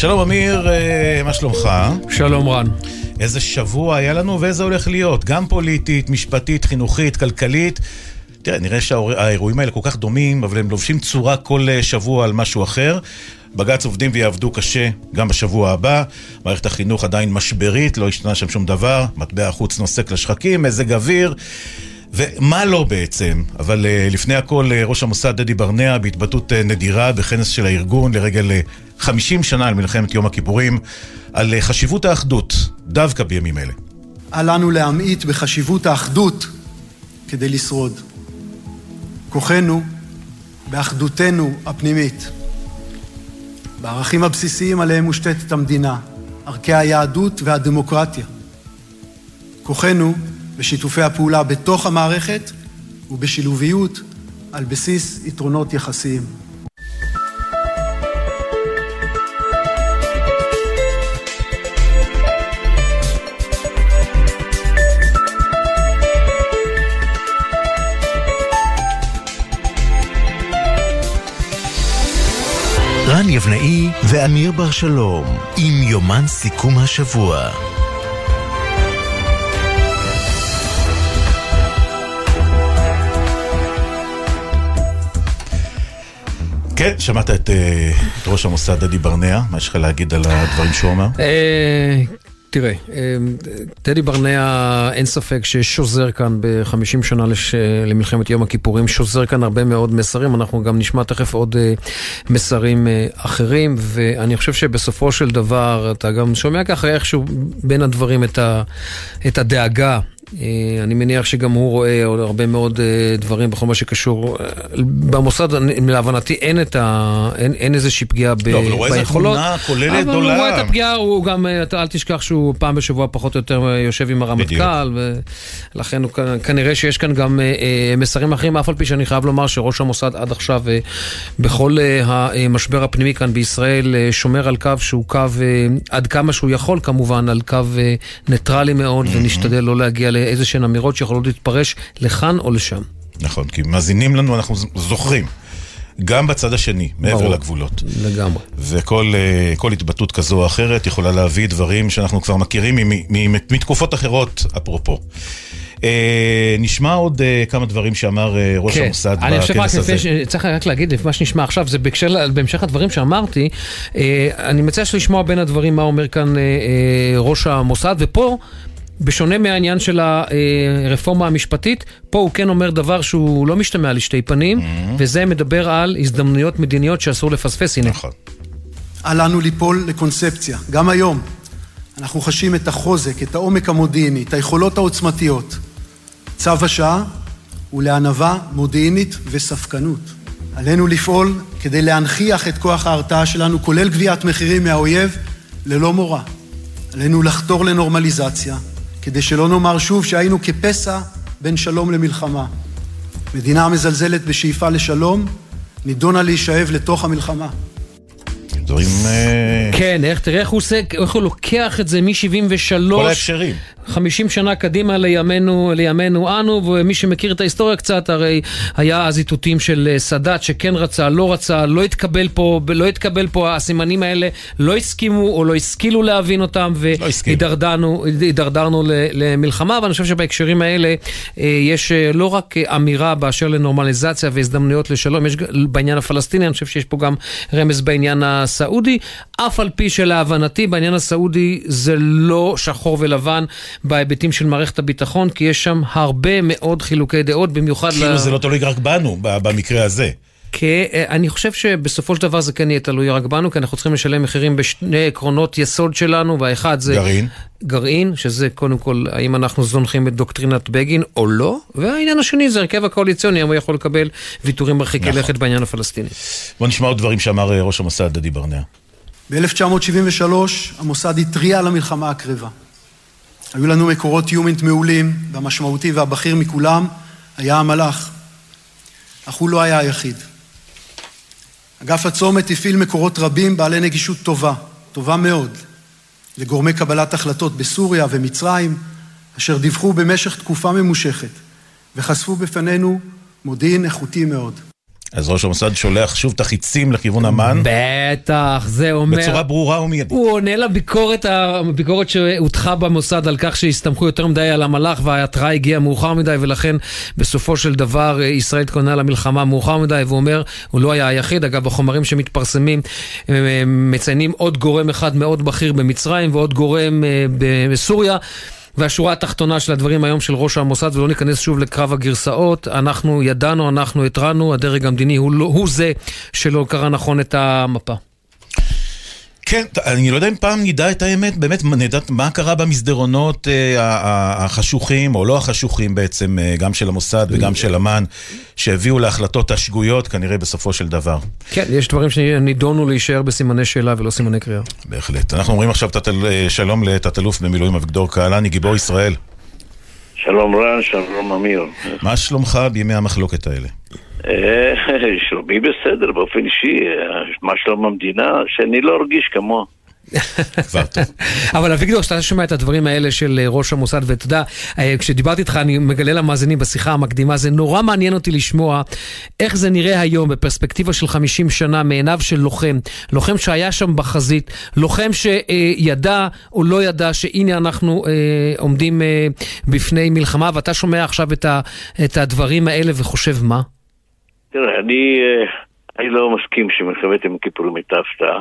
שלום אמיר, אה, מה שלומך? שלום רן. איזה שבוע היה לנו ואיזה הולך להיות, גם פוליטית, משפטית, חינוכית, כלכלית. תראה, נראה שהאירועים האלה כל כך דומים, אבל הם לובשים צורה כל אה, שבוע על משהו אחר. בג"ץ עובדים ויעבדו קשה גם בשבוע הבא. מערכת החינוך עדיין משברית, לא השתנה שם שום דבר. מטבע החוץ נוסק לשחקים, מזג אוויר. ומה לא בעצם? אבל uh, לפני הכל, uh, ראש המוסד דדי ברנע בהתבטאות uh, נדירה בכנס של הארגון לרגל uh, 50 שנה על מלחמת יום הכיפורים, על חשיבות האחדות, דווקא בימים אלה. אל לנו להמעיט בחשיבות האחדות כדי לשרוד. כוחנו באחדותנו הפנימית. בערכים הבסיסיים עליהם מושתתת המדינה, ערכי היהדות והדמוקרטיה. כוחנו בשיתופי הפעולה בתוך המערכת ובשילוביות על בסיס יתרונות יחסיים. רן יבנאי ואמיר בר שלום עם יומן סיכום השבוע. כן, שמעת את, אה, ראש המוסד דדי ברנע, מה יש לך להגיד על הדברים שהוא אמר? אה, תראה, טדי ברנע, אין ספק ששוזר כאן ב-50 שנה לש... למלחמת יום הכיפורים, שוזר כאן הרבה מאוד מסרים, אנחנו גם נשמע תכף עוד מסרים אחרים, ואני חושב שבסופו של דבר, אתה גם שומע ככה איכשהו בין הדברים את, ה... את הדאגה אה, אני מניח שגם הוא רואה עוד הרבה מאוד אה, דברים בכל מה שקשור. אה, במוסד, להבנתי, אין, את ה... אין, אין איזושהי פגיעה ב... לא, אבל הוא רואה איזה תמונה כוללת גדולה. אבל הוא רואה את הפגיעה, הוא גם, אל תשכח שהוא פעם בשבוע פחות או יותר יושב עם הרמטכ"ל, ולכן הוא, כנראה שיש כאן גם מסרים אחרים, אף על פי שאני חייב לומר שראש המוסד עד עכשיו, בכל המשבר הפנימי כאן בישראל, שומר על קו שהוא קו, עד כמה שהוא יכול כמובן, על קו ניטרלי מאוד, ונשתדל לא להגיע ל... איזה שהן אמירות שיכולות להתפרש לכאן או לשם. נכון, כי מאזינים לנו, אנחנו זוכרים. גם בצד השני, מעבר ברור, לגבולות. לגמרי. וכל uh, התבטאות כזו או אחרת יכולה להביא דברים שאנחנו כבר מכירים מתקופות אחרות, אפרופו. Uh, נשמע עוד uh, כמה דברים שאמר uh, ראש כן. המוסד בכנס הזה. אני חושב רק לפני, צריך רק להגיד לפי מה שנשמע עכשיו, זה בהקשר, בהמשך הדברים שאמרתי, uh, אני מציע לשמוע בין הדברים מה אומר כאן uh, uh, ראש המוסד, ופה בשונה מהעניין של הרפורמה המשפטית, פה הוא כן אומר דבר שהוא לא משתמע לשתי פנים, mm-hmm. וזה מדבר על הזדמנויות מדיניות שאסור לפספס, הנה. נכון. אל לנו ליפול לקונספציה, גם היום. אנחנו חשים את החוזק, את העומק המודיעיני, את היכולות העוצמתיות. צו השעה הוא לענווה מודיעינית וספקנות. עלינו לפעול כדי להנכיח את כוח ההרתעה שלנו, כולל גביית מחירים מהאויב, ללא מורא. עלינו לחתור לנורמליזציה, כדי שלא נאמר שוב שהיינו כפסע בין שלום למלחמה. מדינה המזלזלת בשאיפה לשלום, נידונה להישאב לתוך המלחמה. דברים... אה, כן, איך, תראה איך הוא עושה, איך הוא לוקח את זה מ-73. כל ההקשרים. 50 שנה קדימה לימינו, לימינו אנו, ומי שמכיר את ההיסטוריה קצת, הרי היה אז איתותים של אה, סאדאת שכן רצה, לא רצה, לא התקבל פה, לא התקבל פה, הסימנים האלה לא הסכימו או לא השכילו להבין אותם, והידרדרנו לא למלחמה, ואני חושב שבהקשרים האלה אה, יש לא רק אמירה באשר לנורמליזציה והזדמנויות לשלום, יש בעניין הפלסטיני, אני חושב שיש פה גם רמז בעניין הסעודי, אף על פי שלהבנתי בעניין הסעודי זה לא שחור ולבן. בהיבטים של מערכת הביטחון, כי יש שם הרבה מאוד חילוקי דעות, במיוחד... כאילו ל... זה לא תלוי רק בנו, במקרה הזה. כי אה, אני חושב שבסופו של דבר זה כן יהיה תלוי רק בנו, כי אנחנו צריכים לשלם מחירים בשני עקרונות יסוד שלנו, והאחד זה... גרעין. גרעין, שזה קודם כל, האם אנחנו זונחים את דוקטרינת בגין או לא, והעניין השני זה הרכב הקואליציוני, האם הוא יכול לקבל ויתורים מרחיקי נכון. לכת בעניין הפלסטיני. בוא נשמע עוד דברים שאמר אה, ראש המוסד דדי ברנע. ב-1973 המוסד התריע על המלחמה הקרבה. היו לנו מקורות יומינט מעולים, והמשמעותי והבכיר מכולם היה המלאך. אך הוא לא היה היחיד. אגף הצומת הפעיל מקורות רבים בעלי נגישות טובה, טובה מאוד, לגורמי קבלת החלטות בסוריה ומצרים, אשר דיווחו במשך תקופה ממושכת וחשפו בפנינו מודיעין איכותי מאוד. אז ראש המוסד שולח שוב את החיצים לכיוון אמ"ן. בטח, זה אומר... בצורה ברורה ומיידית. הוא עונה לביקורת, הביקורת שהוטחה במוסד על כך שהסתמכו יותר מדי על המלאך וההתראה הגיעה מאוחר מדי ולכן בסופו של דבר אה, ישראל התכוננה למלחמה מאוחר מדי והוא אומר, הוא לא היה היחיד, אגב בחומרים שמתפרסמים אה, מציינים עוד גורם אחד מאוד בכיר במצרים ועוד גורם אה, בסוריה. והשורה התחתונה של הדברים היום של ראש המוסד, ולא ניכנס שוב לקרב הגרסאות, אנחנו ידענו, אנחנו התרענו, הדרג המדיני הוא, לא, הוא זה שלא קרא נכון את המפה. כן, אני לא יודע אם פעם נדע את האמת, באמת נדע מה קרה במסדרונות אה, החשוכים, או לא החשוכים בעצם, אה, גם של המוסד וגם של אמ"ן, שהביאו להחלטות השגויות כנראה בסופו של דבר. כן, יש דברים שנידונו להישאר בסימני שאלה ולא סימני קריאה. בהחלט. אנחנו אומרים עכשיו תתל, אה, שלום לתת-אלוף במילואים אביגדור קהלני, גיבור ישראל. שלום רן, שלום אמיר. מה שלומך בימי המחלוקת האלה? אה, שלומי בסדר, באופן אישי, אה, מה שלום המדינה, שאני לא ארגיש כמוה. אבל אביגדור, כשאתה שומע את הדברים האלה של אה, ראש המוסד, ואתה יודע, כשדיברתי איתך, אני מגלה למאזינים בשיחה המקדימה, זה נורא מעניין אותי לשמוע איך זה נראה היום בפרספקטיבה של 50 שנה מעיניו של לוחם, לוחם שהיה שם בחזית, לוחם שידע או לא ידע שהנה אנחנו עומדים בפני מלחמה, ואתה שומע עכשיו את הדברים האלה וחושב מה? תראה, אני, אה, אני לא מסכים שמלחמת יום הכיפורים הייתה הפתעה.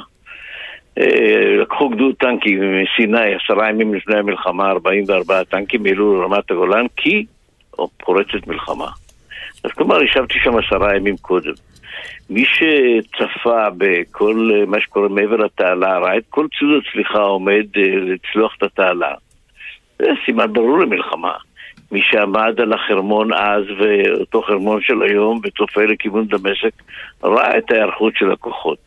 אה, לקחו גדוד טנקים מסיני עשרה ימים לפני המלחמה, 44 טנקים העלו לרמת הגולן כי פורצת מלחמה. אז כלומר, ישבתי שם עשרה ימים קודם. מי שצפה בכל אה, מה שקורה מעבר לתעלה, ראה את כל ציוד הצליחה עומד לצלוח את התעלה. זה סימן ברור למלחמה. מי שעמד על החרמון אז ואותו חרמון של היום וצופה לכיוון דמשק ראה את ההיערכות של הכוחות.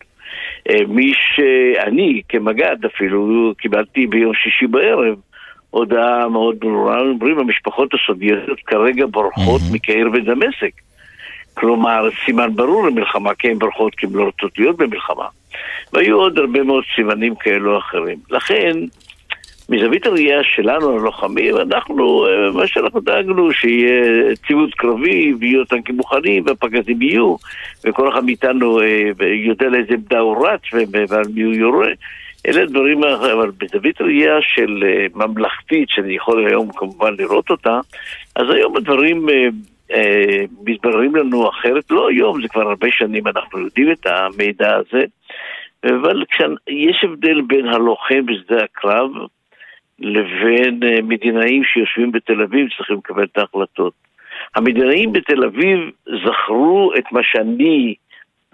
אה, מי שאני כמג"ד אפילו קיבלתי ביום שישי בערב הודעה מאוד ברורה, אומרים המשפחות הסובייטיות כרגע בורחות mm-hmm. מקהיר ודמשק. כלומר, סימן ברור למלחמה, כי הן בורחות כי הן לא רוצות להיות במלחמה. והיו עוד הרבה מאוד סימנים כאלו או אחרים. לכן, מזווית הראייה שלנו, הלוחמים, אנחנו, אה, מה שאנחנו דאגנו, שיהיה ציוות קרבי, ויהיו טנקים מוכנים, והפגזים יהיו, וכל אחד מאיתנו אה, יודע לאיזה עמדה הוא רץ ועל מי הוא יורה. אלה דברים, אבל בזווית ראייה של אה, ממלכתית, שאני יכול היום כמובן לראות אותה, אז היום הדברים אה, מתבררים לנו אחרת. לא היום, זה כבר הרבה שנים אנחנו יודעים את המידע הזה. אבל יש הבדל בין הלוחם בשדה הקרב לבין אה, מדינאים שיושבים בתל אביב צריכים לקבל את ההחלטות. המדינאים בתל אביב זכרו את מה שאני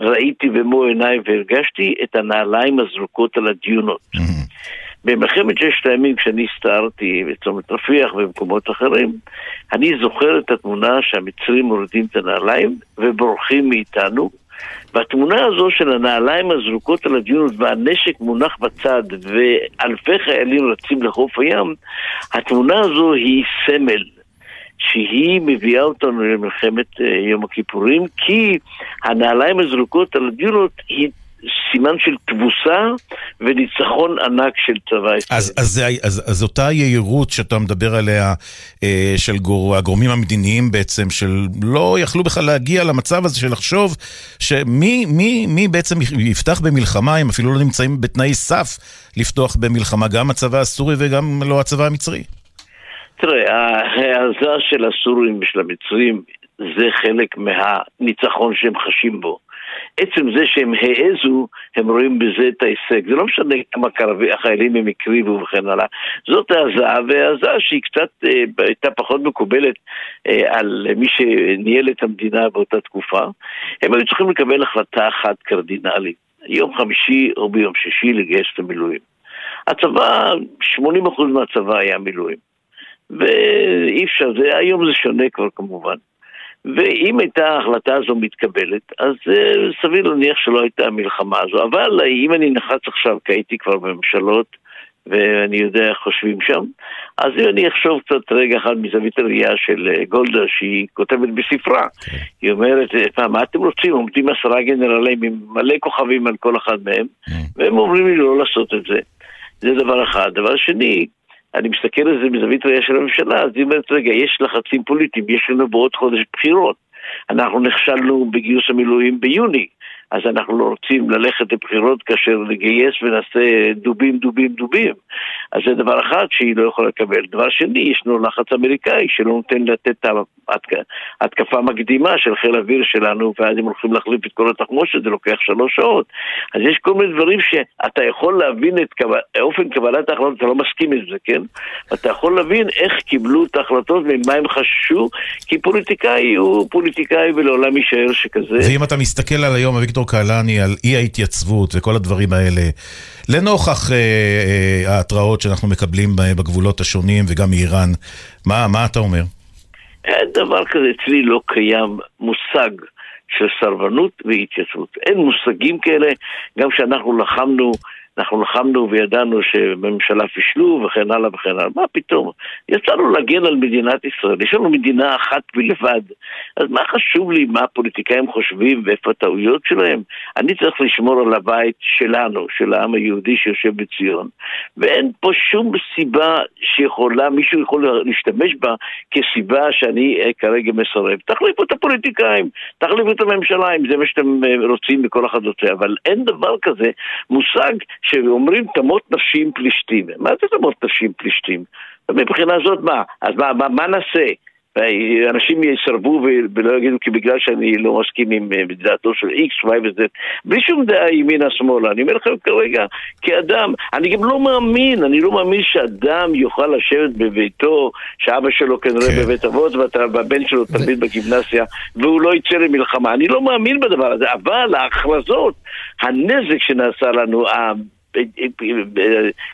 ראיתי במו עיניי והרגשתי, את הנעליים הזרוקות על הדיונות. במלחמת ששת הימים, כשאני הסתערתי בצומת רפיח ובמקומות אחרים, אני זוכר את התמונה שהמצרים מורידים את הנעליים ובורחים מאיתנו, והתמונה הזו של הנעליים הזרוקות על הדיונות והנשק מונח בצד ואלפי חיילים רצים לחוף הים, התמונה הזו היא סמל. שהיא מביאה אותנו למלחמת אה, יום הכיפורים, כי הנעליים הזרוקות על הדיונות היא סימן של תבוסה וניצחון ענק של צבא ישראל. אז, אז, אז, אז אותה יהירות שאתה מדבר עליה, אה, של גור, הגורמים המדיניים בעצם, של לא יכלו בכלל להגיע למצב הזה של לחשוב שמי מי, מי בעצם יפתח במלחמה, אם אפילו לא נמצאים בתנאי סף לפתוח במלחמה, גם הצבא הסורי וגם לא הצבא המצרי. תראה, ההעזה של הסורים ושל המצרים זה חלק מהניצחון שהם חשים בו. עצם זה שהם העזו, הם רואים בזה את ההישג. זה לא משנה כמה החיילים הם הקריבו וכן הלאה. זאת העזה, והעזה שהיא קצת אה, הייתה פחות מקובלת אה, על מי שניהל את המדינה באותה תקופה. הם היו צריכים לקבל החלטה אחת קרדינלית. יום חמישי או ביום שישי לגייס את המילואים. הצבא, 80% מהצבא היה מילואים. ואי אפשר, זה, היום זה שונה כבר כמובן. ואם הייתה ההחלטה הזו מתקבלת, אז uh, סביר להניח שלא הייתה המלחמה הזו. אבל uh, אם אני נחץ עכשיו, כי הייתי כבר בממשלות, ואני יודע איך חושבים שם, אז אם אני אחשוב קצת רגע אחד מזווית הראייה של uh, גולדה, שהיא כותבת בספרה, okay. היא אומרת, מה אתם רוצים? עומדים עשרה גנרלים עם מלא כוכבים על כל אחד מהם, okay. והם אומרים לי לא לעשות את זה. זה דבר אחד. דבר שני, אני מסתכל על זה מזווית ראייה של הממשלה, אז היא אומרת, רגע, יש לחצים פוליטיים, יש לנו בעוד חודש בחירות. אנחנו נכשלנו בגיוס המילואים ביוני. אז אנחנו לא רוצים ללכת לבחירות כאשר לגייס ונעשה דובים, דובים, דובים. אז זה דבר אחד שהיא לא יכולה לקבל. דבר שני, ישנו לחץ אמריקאי שלא נותן לתת התקפה מקדימה של חיל האוויר שלנו, ואז הם הולכים להחליף את כל התחמושת, זה לוקח שלוש שעות. אז יש כל מיני דברים שאתה יכול להבין את קבל... אופן קבלת ההחלטות, אתה לא מסכים עם זה, כן? אתה יכול להבין איך קיבלו את ההחלטות וממה הם חששו, כי פוליטיקאי הוא פוליטיקאי ולעולם יישאר שכזה. ואם אתה מסתכל על היום, אביגדור קהלני, על אי ההתייצבות וכל הדברים האלה, לנוכח אה, אה, ההתראות שאנחנו מקבלים בגבולות השונים וגם מאיראן, מה, מה אתה אומר? אין דבר כזה, אצלי לא קיים מושג של סרבנות והתייצבות. אין מושגים כאלה, גם כשאנחנו לחמנו אנחנו לחמנו וידענו שממשלה פישלו וכן הלאה וכן הלאה. מה פתאום? יצאנו להגן על מדינת ישראל. יש לנו מדינה אחת בלבד. אז מה חשוב לי מה הפוליטיקאים חושבים ואיפה הטעויות שלהם? אני צריך לשמור על הבית שלנו, של העם היהודי שיושב בציון. ואין פה שום סיבה שיכולה, מישהו יכול להשתמש בה כסיבה שאני אה, כרגע מסרב. תחליפו את הפוליטיקאים, תחליפו את הממשלה, אם זה מה שאתם אה, רוצים בכל החדשותיה. אבל אין דבר כזה מושג שאומרים תמות נשים פלישתים. מה זה תמות נשים פלישתים? מבחינה זאת מה? אז מה, מה, מה נעשה? אנשים יסרבו ולא יגידו כי בגלל שאני לא מסכים עם אה, דעתו של X, Y ו-Z בלי שום דעה ימינה-שמאלה אני אומר לכם כרגע כאדם אני גם לא מאמין, אני לא מאמין שאדם יוכל לשבת בביתו שאבא שלו כנראה כן. בבית אבות והבן שלו תלמיד בגימנסיה והוא לא יצא למלחמה אני לא מאמין בדבר הזה אבל ההכרזות, הנזק שנעשה לנו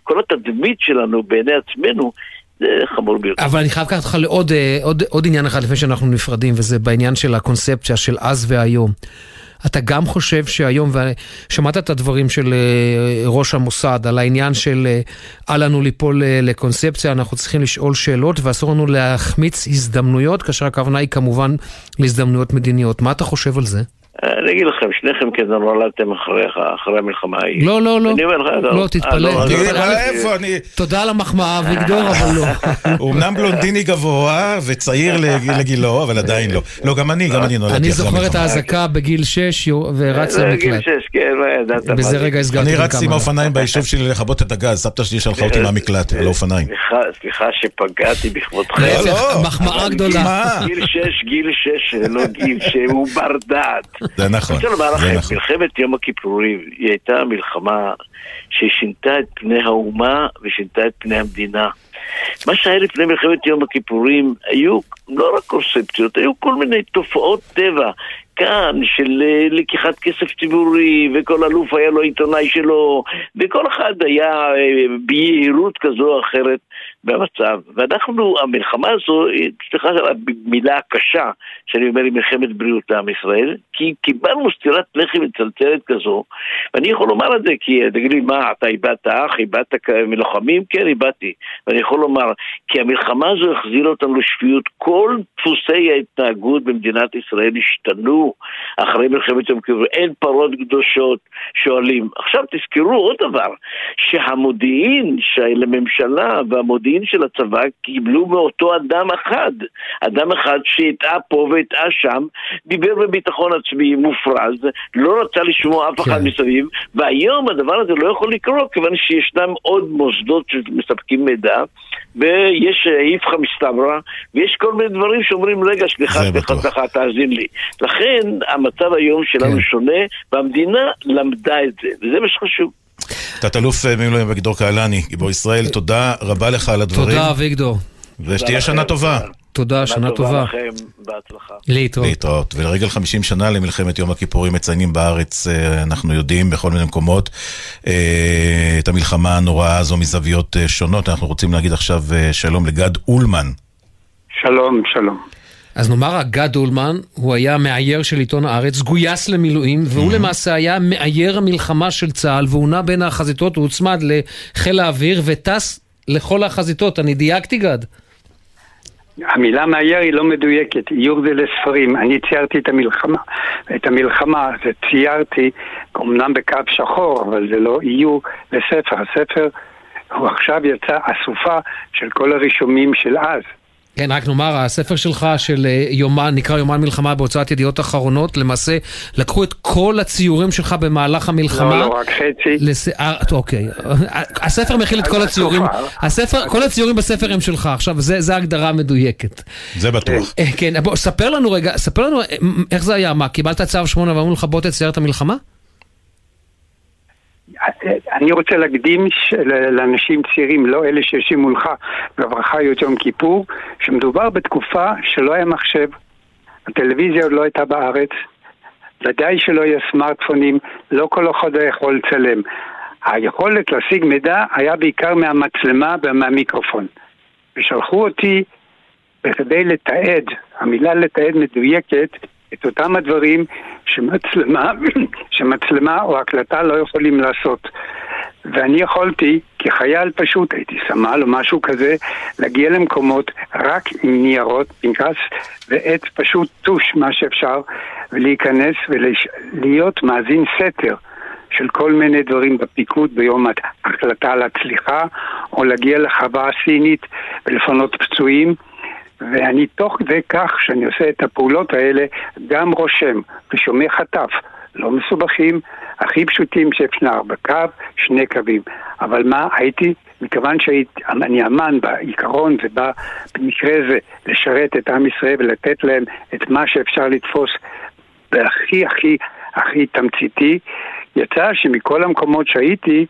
כל התדמית שלנו בעיני עצמנו זה חמור ביותר. אבל אני חייב לקחת אותך לעוד אה, עוד, עוד עניין אחד לפני שאנחנו נפרדים, וזה בעניין של הקונספציה של אז והיום. אתה גם חושב שהיום, ושמעת את הדברים של אה, ראש המוסד על העניין של אה, אל לנו ליפול לקונספציה, אנחנו צריכים לשאול שאלות ואסור לנו להחמיץ הזדמנויות, כאשר הכוונה היא כמובן להזדמנויות מדיניות. מה אתה חושב על זה? אני אגיד לכם, שניכם כזה נולדתם אחרי המלחמה ההיא. לא, לא, לא. אני אומר לך, לא, תתפלא. איפה אני... תודה על המחמאה, אביגדור, אבל לא. הוא אמנם בלונדיני גבוה וצעיר לגילו, אבל עדיין לא. לא, גם אני, גם אני נולדתי אחרי המלחמה. אני זוכר את האזעקה בגיל 6 ורץ למקלט. בגיל 6, כן, לא ידעת בזה רגע הסגרתי אני רצתי עם האופניים ביישוב שלי לכבות את הגז, סבתא שלי שלחה אותי מהמקלט, על האופניים. סליחה שפגעתי בכבודכם. לא, לא. מחמאה גדולה. גיל 6, גיל 6, לא גיל שהוא בר דעת. זה נכון, אני רוצה לומר לכם, נכון. מלחמת יום הכיפורים היא הייתה מלחמה ששינתה את פני האומה ושינתה את פני המדינה. מה שהיה לפני מלחמת יום הכיפורים היו לא רק קונספציות, היו כל מיני תופעות טבע כאן של אה, לקיחת כסף ציבורי, וכל אלוף היה לו עיתונאי שלו, וכל אחד היה אה, ביהירות כזו או אחרת במצב. ואנחנו, המלחמה הזו, סליחה על המילה הקשה, שאני אומר, היא מלחמת בריאות לעם ישראל, כי קיבלנו סטירת לחי מצלצלת כזו, ואני יכול לומר את זה, כי תגיד לי, מה, אתה איבדת אח, איבדת מלוחמים? כן, איבדתי. ואני יכול לומר, כי המלחמה הזו החזירה אותנו לשפיות. כל דפוסי ההתנהגות במדינת ישראל השתנו אחרי מלחמת יום כיפור. אין פרות קדושות שואלים. עכשיו תזכרו עוד דבר, שהמודיעין של הממשלה והמודיעין של הצבא קיבלו מאותו אדם אחד. אדם אחד שהטעה פה והטעה שם, דיבר בביטחון עצמי מופרז, לא רצה לשמוע אף אחד כן. מסביב, והיום הדבר הזה לא יכול לקרות, כיוון שישנם עוד מוסדות שמספקים מידע, ויש איפכא מסתברא, ויש כל מיני דברים שאומרים, רגע, סליחה, סליחה, סליחה, תאזין לי. לכן המצב היום שלנו כן. שונה, והמדינה למדה את זה, וזה מה שחשוב. תת-אלוף אה, מילואים אביגדור קהלני, גיבור ישראל, תודה רבה לך על הדברים. תודה, אביגדור. ושתהיה שנה טובה. תודה, שנה טובה. שנה טובה לכם, בהצלחה. להתראות. להתראות. ולרגל 50 שנה למלחמת יום הכיפורים מציינים בארץ, אה, אנחנו יודעים, בכל מיני מקומות, אה, את המלחמה הנוראה הזו מזוויות שונות. אנחנו רוצים להגיד עכשיו שלום לגד אולמן. שלום, שלום. אז נאמר, הגד אולמן, הוא היה מאייר של עיתון הארץ, גויס למילואים, והוא mm-hmm. למעשה היה מאייר המלחמה של צה"ל, והוא נע בין החזיתות, הוא הוצמד לחיל האוויר וטס לכל החזיתות. אני דייקתי, גד? המילה מאייר היא לא מדויקת, איור זה לספרים. אני ציירתי את המלחמה, את המלחמה, וציירתי, אמנם בקו שחור, אבל זה לא איור לספר. הספר, הוא עכשיו יצא אסופה של כל הרישומים של אז. כן, רק נאמר, הספר שלך של אה, יומן, נקרא יומן מלחמה בהוצאת ידיעות אחרונות, למעשה לקחו את כל הציורים שלך במהלך המלחמה. לא, לא, רק חצי. לס... אה, אוקיי. הספר מכיל את כל הציורים, הספר, כל הציורים בספר הם שלך, עכשיו, זה ההגדרה המדויקת. זה בטוח. אה, כן, בוא, ספר לנו רגע, ספר לנו איך זה היה, מה, קיבלת צו שמונה ואמרו לך בוא תצייר את המלחמה? אני רוצה להקדים לאנשים צעירים, לא אלה שיושבים מולך בברכה יום כיפור, שמדובר בתקופה שלא היה מחשב, הטלוויזיה עוד לא הייתה בארץ, ודאי שלא היה סמארטפונים, לא כל אחד היה יכול לצלם. היכולת להשיג מידע היה בעיקר מהמצלמה ומהמיקרופון. ושלחו אותי בכדי לתעד, המילה לתעד מדויקת, את אותם הדברים שמצלמה, שמצלמה או הקלטה לא יכולים לעשות. ואני יכולתי, כחייל פשוט, הייתי סמל או משהו כזה, להגיע למקומות רק עם ניירות, פנקס ועט פשוט טוש, מה שאפשר, ולהיכנס ולהיות מאזין סתר. של כל מיני דברים בפיקוד ביום ההחלטה על הצליחה, או להגיע לחווה הסינית ולפנות פצועים. ואני תוך כדי כך שאני עושה את הפעולות האלה גם רושם ושומע חטף, לא מסובכים, הכי פשוטים שאפשר, בקו, שני קווים. אבל מה, הייתי, מכיוון שאני אמן בעיקרון ובא במקרה הזה לשרת את עם ישראל ולתת להם את מה שאפשר לתפוס בהכי הכי הכי תמציתי, יצא שמכל המקומות שהייתי,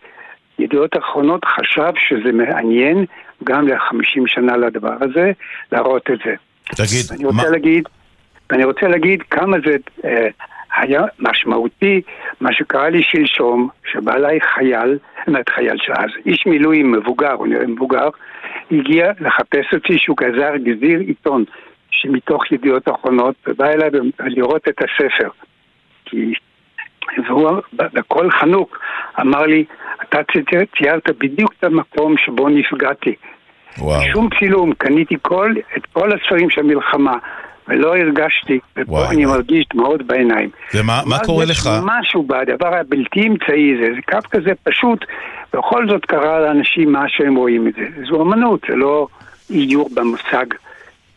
ידיעות אחרונות חשב שזה מעניין גם לחמישים שנה לדבר הזה, להראות את זה. תגיד, אני רוצה מה... להגיד, ואני רוצה להגיד כמה זה אה, היה משמעותי, מה שקרה לי שלשום, שבא אליי חייל, זאת חייל שאז, איש מילואים מבוגר, הוא נראה מבוגר, הגיע לחפש אותי שהוא גזר גזיר עיתון שמתוך ידיעות אחרונות, ובא אליי לראות את הספר. כי... והוא בקול חנוק אמר לי, אתה ציירת בדיוק את המקום שבו נפגעתי. וואו. שום צילום, קניתי כל, את כל הספרים של המלחמה. ולא הרגשתי, ופה וואי אני. מרגיש דמעות בעיניים. ומה מה קורה לך? משהו בדבר הבלתי אמצעי הזה, זה קו כזה פשוט, בכל זאת קרה לאנשים מה שהם רואים את זה. זו אמנות, זה לא איור במושג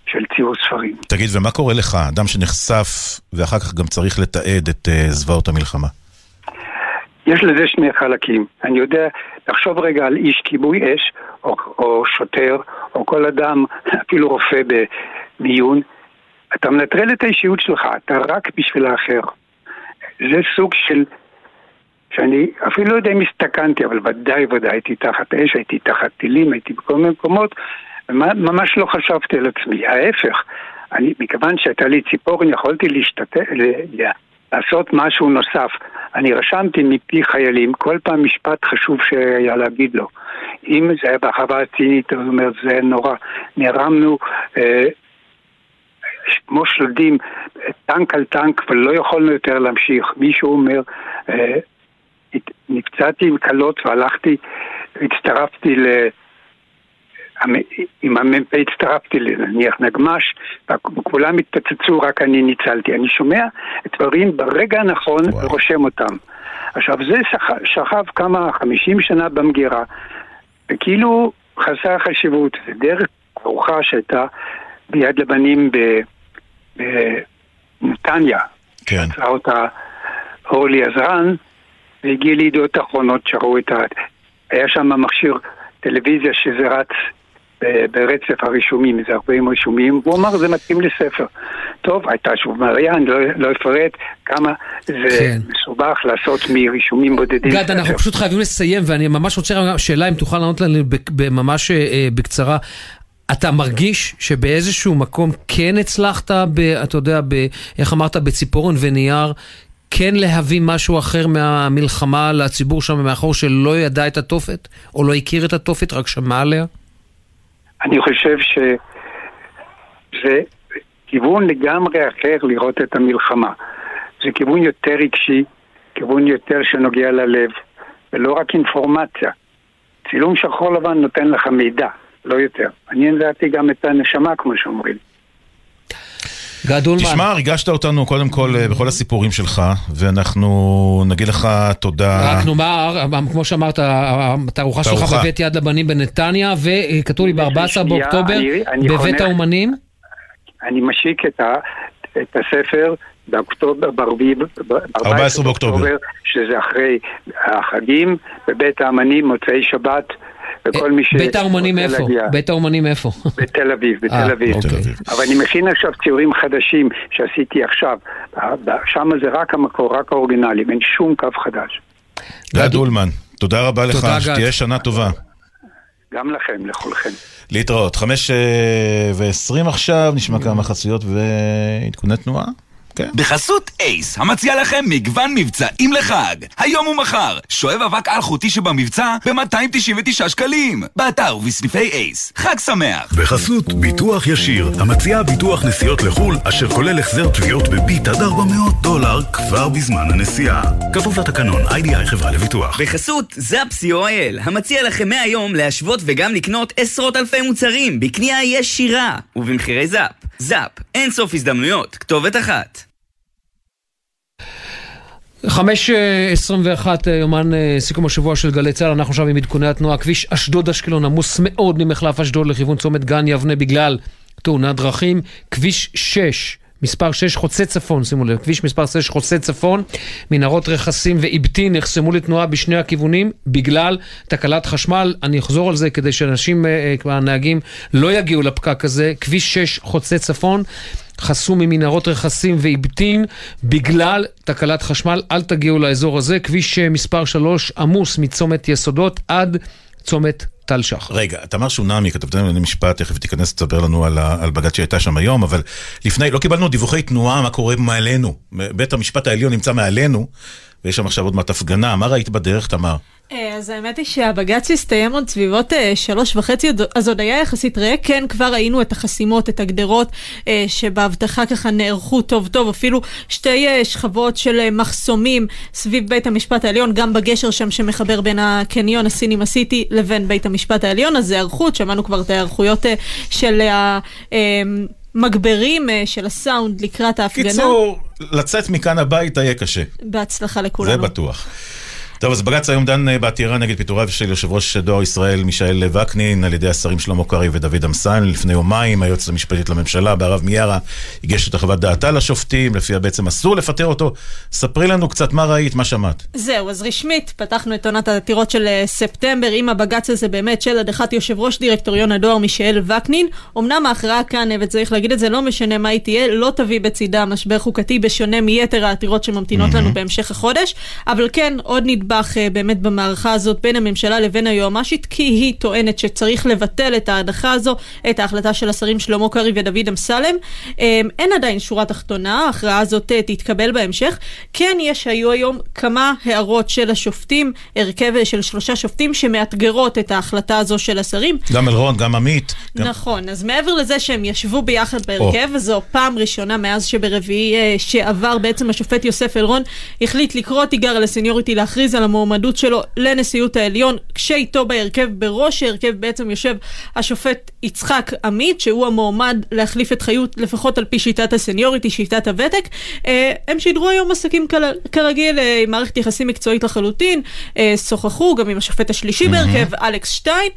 של ציור ספרים. תגיד, ומה קורה לך, אדם שנחשף ואחר כך גם צריך לתעד את uh, זוועות המלחמה? יש לזה שני חלקים. אני יודע, תחשוב רגע על איש כיבוי אש, או, או שוטר, או כל אדם, אפילו רופא במיון. אתה מנטרל את האישיות שלך, אתה רק בשביל האחר. זה סוג של... שאני אפילו לא יודע אם הסתכנתי, אבל ודאי ודאי הייתי תחת אש, הייתי תחת טילים, הייתי בכל מיני מקומות, וממש לא חשבתי על עצמי. ההפך, אני, מכיוון שהייתה לי ציפורן, יכולתי להשתתף, לעשות משהו נוסף. אני רשמתי מפי חיילים כל פעם משפט חשוב שהיה להגיד לו. אם זה היה בחווה הצינית, הוא אומר, זה נורא. נערמנו אה, כמו שלדים, טנק על טנק, ולא יכולנו יותר להמשיך. מישהו אומר, אה, נפצעתי עם כלות והלכתי, הצטרפתי ל... עם המ"פ הצטרפתי לנניח נגמ"ש, וכולם התפוצצו, רק אני ניצלתי. אני שומע דברים ברגע הנכון וואו. ורושם אותם. עכשיו, זה שכב כמה, חמישים שנה במגירה, וכאילו חסר חשיבות. זה דרך ארוחה שהייתה ביד לבנים בנתניה. כן. עצרה אותה אורלי עזרן, והגיע לידיעות אחרונות שראו את ה... היה שם מכשיר טלוויזיה שזה רץ ברצף הרישומים, איזה 40 רישומים, והוא אמר זה מתאים לספר. טוב, הייתה שוב מריה, אני לא, לא אפרט כמה זה כן. מסובך לעשות מרישומים בודדים. גד, אנחנו פשוט חייבים לסיים, ואני ממש רוצה שאלה אם תוכל לענות לנו ממש אה, בקצרה. אתה מרגיש שבאיזשהו מקום כן הצלחת, ב, אתה יודע, ב, איך אמרת, בציפורן ונייר, כן להביא משהו אחר מהמלחמה לציבור שם מאחור שלא ידע את התופת, או לא הכיר את התופת, רק שמע עליה? אני חושב שזה כיוון לגמרי אחר לראות את המלחמה. זה כיוון יותר רגשי, כיוון יותר שנוגע ללב, ולא רק אינפורמציה. צילום שחור לבן נותן לך מידע, לא יותר. אני לדעתי גם את הנשמה, כמו שאומרים. גד אולמן. תשמע, ריגשת אותנו קודם כל אה, בכל הסיפורים שלך, ואנחנו נגיד לך תודה. רק נאמר, כמו שאמרת, התערוכה שלך. בבית יד לבנים בנתניה, וכתוב לי ב-14 שנייה, באוקטובר, אני- אני בבית. האומנים. אני משיק את, ה, את הספר באוקטובר, ברביעי, ב- 14 באוקטובר. שזה אחרי החגים, בבית האמנים, מוצאי שבת, וכל מי ש... בית האומנים איפה? בית האומנים איפה? בתל אביב, בתל אה, אביב. אוקיי. תל אביב. אבל אני מכין עכשיו ציורים חדשים שעשיתי עכשיו. שם זה רק המקור, רק האורגינלים, אין שום קו חדש. גד אולמן, תודה רבה לך. שתהיה שנה טובה. גם לכם, לכולכם. להתראות. חמש אה, ועשרים עכשיו, נשמע כמה חצויות ועדכוני תנועה. כן. בחסות אייס, המציע לכם מגוון מבצעים לחג. היום ומחר, שואב אבק אלחוטי שבמבצע ב-299 שקלים. באתר ובסניפי אייס. חג שמח. בחסות ביטוח ישיר, המציע ביטוח נסיעות לחו"ל, אשר כולל החזר תביעות בביט עד 400 דולר כבר בזמן הנסיעה. כפוף לתקנון, איי-די-איי חברה לביטוח. בחסות זאפ co.il, המציע לכם מהיום להשוות וגם לקנות עשרות אלפי מוצרים בקנייה ישירה ובמחירי זאפ. זאפ, אין סוף הזדמנויות, כתובת אחת. 5.21 יומן אה, סיכום השבוע של גלי צה"ל, אנחנו עכשיו עם עדכוני התנועה. כביש אשדוד-אשקלון עמוס מאוד ממחלף אשדוד לכיוון צומת גן יבנה בגלל תאונת דרכים. כביש 6, מספר 6 חוצה צפון, שימו לב, כביש מספר 6 חוצה צפון, מנהרות רכסים ואיבטין נחסמו לתנועה בשני הכיוונים בגלל תקלת חשמל. אני אחזור על זה כדי שאנשים, אה, אה, הנהגים, לא יגיעו לפקק הזה. כביש 6 חוצה צפון. חסום ממנהרות רכסים ואיבטין בגלל תקלת חשמל, אל תגיעו לאזור הזה. כביש אה, מספר 3 עמוס מצומת יסודות עד צומת טל שחר. רגע, תמר שונמי, כתבתנו לענייני משפט, תכף תיכנס לספר לנו על, על בג"ץ שהייתה שם היום, אבל לפני, לא קיבלנו דיווחי תנועה, מה קורה מעלינו. בית המשפט העליון נמצא מעלינו, ויש שם עכשיו עוד מעט הפגנה. מה ראית בדרך, תמר? אה, אז האמת היא שהבג"ץ הסתיים עוד סביבות אה, שלוש וחצי, אז עוד היה יחסית ריק. כן, כבר ראינו את החסימות, את הגדרות אה, שבהבטחה ככה נערכו טוב טוב, אפילו שתי אה, שכבות של אה, מחסומים סביב בית המשפט העליון, גם בגשר שם שמחבר בין הקניון הסינימה סיטי לבין בית המשפט העליון, אז זה היערכות, שמענו כבר את ההיערכויות אה, של ה... אה, מגברים של הסאונד לקראת ההפגנה. קיצור, לצאת מכאן הביתה יהיה קשה. בהצלחה לכולנו. זה בטוח. טוב, אז בג"ץ היום דן אה, בעתירה נגד פיטוריו של יושב ראש דואר ישראל מישאל וקנין על ידי השרים שלמה קרעי ודוד אמסלם. לפני יומיים היועצת המשפטית לממשלה בהרב מיארה הגישה את חוות דעתה לשופטים, לפיה בעצם אסור לפטר אותו. ספרי לנו קצת מה ראית, מה שמעת. זהו, אז רשמית פתחנו את עונת העתירות של אה, ספטמבר עם הבג"ץ הזה באמת של הדחת יושב ראש דירקטוריון הדואר מישאל וקנין. אמנם ההכרעה כאן, אה, וצריך להגיד את זה, לא משנה מה היא תהיה, לא תביא בצידה משבר חוקתי בשונה מיתר העתירות שממתינות לנו בהמשך החודש, אבל כן, עוד נדבך אה, באמת במערכה הזאת בין הממשלה לבין היועמ"שית, כי היא טוענת שצריך לבטל את ההדחה הזו, את ההחלטה של השרים שלמה קרעי ודוד אמסלם. אה, אין עדיין שורה תחתונה, ההכרעה הזאת אה, תתקבל בהמשך. כן, יש, היו היום כמה הערות של השופטים, הרכב של שלושה שופטים שמאתגרות את ההחלטה הזו של השרים. גם אלרון, גם עמית. גם... נכון, אז מעבר לזה שהם ישבו ביחד בהרכב, וזו פעם ראשונה מאז שברביעי אה, שעבר בעצם השופט יוסף אלרון החליט לקרוא תיגר לסניוריטי להכריז על המועמדות שלו לנשיאות העליון, כשאיתו בהרכב, בראש ההרכב בעצם יושב השופט יצחק עמית, שהוא המועמד להחליף את חיות, לפחות על פי שיטת הסניוריטי, שיטת הוותק. אה, הם שידרו היום עסקים כרגיל, אה, עם מערכת יחסים מקצועית לחלוטין, אה, שוחחו גם עם השופט השלישי בהרכב, אלכס שטיין,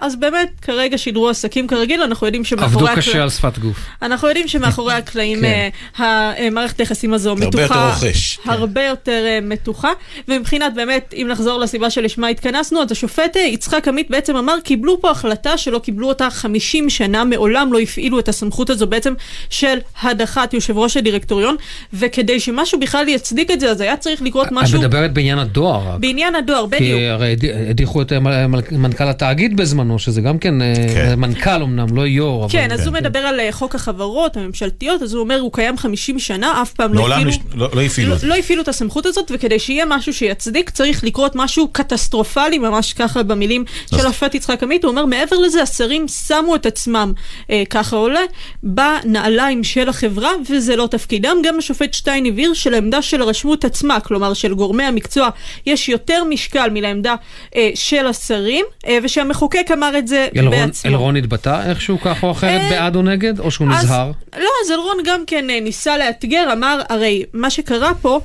אז באמת, כרגע שידרו עסקים כרגיל, אנחנו יודעים עבדו שמאחורי קשה על שפת גוף. אנחנו יודעים שמאחורי הקלעים כן. המערכת היחסים הזו הרבה מתוחה. יותר רוכש, כן. הרבה יותר אה, מתוחה. ומבחינת באמת, אם נחזור לסיבה שלשמה התכנסנו, אז השופט יצחק עמית בעצם אמר, קיבלו פה החלטה שלא קיבלו אותה 50 שנה, מעולם לא הפעילו את הסמכות הזו בעצם של הדחת יושב ראש הדירקטוריון, וכדי שמשהו בכלל יצדיק את זה, אז היה צריך לקרות את משהו מדברת בעניין הדואר רק. בעניין הדואר, בדיוק. כי הרי הדי- הדיחו את אה, מ- מנכ"ל התאגיד בזמנו, שזה גם כן, אה, כן. מנכ"ל אמנם, לא יו"ר. כן, אבל- אז הוא מדבר על אה, חוק החברות הממשלתיות, אז הוא אומר, הוא קיים 50 שנה, אף פעם לא מעולם הפעילו... לא- לא הפעילו לא, את זה. לא הפעילו את הסמכות הזאת, וכדי שיהיה משהו שיצדיק, צריך לקרות משהו קטסטרופלי, ממש ככה במילים של השופט יצחק עמית. הוא אומר, מעבר לזה, השרים שמו את עצמם, אה, ככה עולה, בנעליים של החברה, וזה לא תפקידם. גם השופט שטיין הבהיר שלעמדה של הרשמות עצמה, כלומר של גורמי המקצוע, יש יותר משקל מלעמדה אה, של השרים, אה, ושהמחוקק אמר את זה אלרון, בעצמו. אלרון התבטא איכשהו כך או אחרת אה, בעד או נגד, או שהוא אז- נזהר? לא, אז אלרון גם כן אה, ניסה לאתגר, אמר, הרי מה שקרה פה,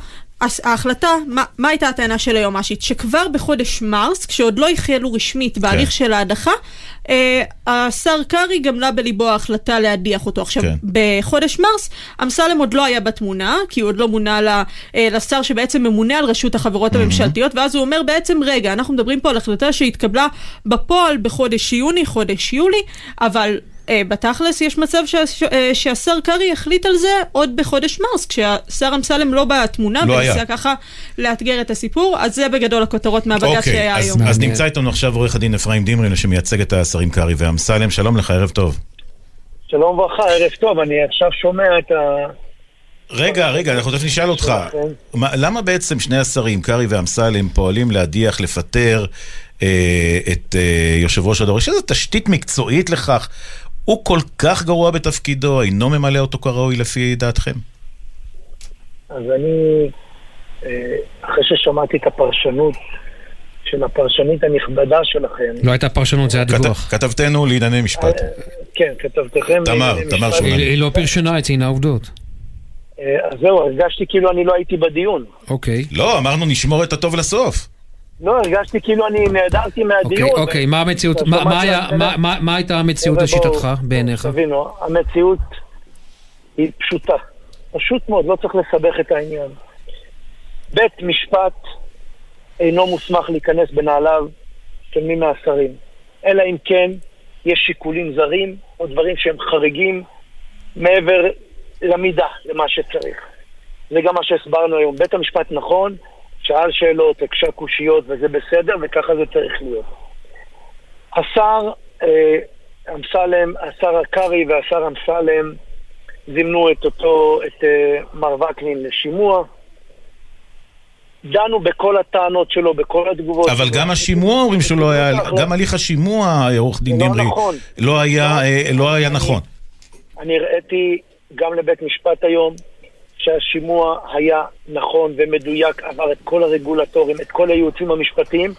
ההחלטה, מה, מה הייתה הטענה של היועמ"שית? שכבר בחודש מרס, כשעוד לא החלו רשמית בהליך כן. של ההדחה, אה, השר קרעי גמלה בליבו ההחלטה להדיח אותו. עכשיו, כן. בחודש מרס, אמסלם עוד לא היה בתמונה, כי הוא עוד לא מונה ל, אה, לשר שבעצם ממונה על רשות החברות הממשלתיות, ואז הוא אומר בעצם, רגע, אנחנו מדברים פה על החלטה שהתקבלה בפועל בחודש יוני, חודש יולי, אבל... אה, בתכלס יש מצב אה, שהשר קרעי החליט על זה עוד בחודש מרס, כשהשר אמסלם לא בתמונה, לא וניסה. ככה לאתגר את הסיפור, אז זה בגדול הכותרות מהבג"ץ אוקיי, שהיה אז, היום. אז נמצא איתנו עכשיו עורך הדין אפרים דמרי, שמייצג את השרים קרעי ואמסלם. שלום לך, ערב טוב. שלום וברכה, ערב טוב, אני עכשיו שומע את ה... רגע, רגע, אנחנו תכף נשאל אותך. מה, למה בעצם שני השרים, קרעי ואמסלם, פועלים להדיח, לפטר אה, את אה, יושב ראש הדור? יש איזו תשתית מקצועית לכך? הוא כל כך גרוע בתפקידו, אינו ממלא אותו כראוי לפי דעתכם? אז אני, אה, אחרי ששמעתי את הפרשנות של הפרשנית הנכבדה שלכם, לא הייתה פרשנות, זה היה דיווח. כתבתנו לענייני משפט. כן, כתבתכם... תמר, לענייני תמר משפט, שומרני. היא היא לא פרשנה את זה, הנה העובדות. אה, אז זהו, הרגשתי כאילו אני לא הייתי בדיון. אוקיי. לא, אמרנו נשמור את הטוב לסוף. לא, הרגשתי כאילו אני נעדרתי אוקיי, מהדיון. אוקיי, מה המציאות, מה- הייתה המציאות לשיטתך, בעיניך? תבינו, המציאות היא פשוטה. פשוט מאוד, לא צריך לסבך את העניין. בית משפט אינו מוסמך להיכנס בנעליו של מי מהשרים, אלא אם כן יש שיקולים זרים או דברים שהם חריגים מעבר למידה, למה שצריך. זה גם מה שהסברנו היום. בית המשפט נכון, שאל שאלות, הקשה קושיות, וזה בסדר, וככה זה צריך להיות. השר אה, אמסלם, השר קרעי והשר אמסלם זימנו את אותו, את אה, מר וקנין לשימוע. דנו בכל הטענות שלו, בכל התגובות. אבל. גם השימוע אומרים שלא היה, גם הליך השימוע, עורך דין לא דמרי, נכון. לא היה אה, לא היה נכון. אני הראיתי גם לבית משפט היום שהשימוע היה נכון ומדויק, עבר את כל הרגולטורים, את כל הייעוצים המשפטיים,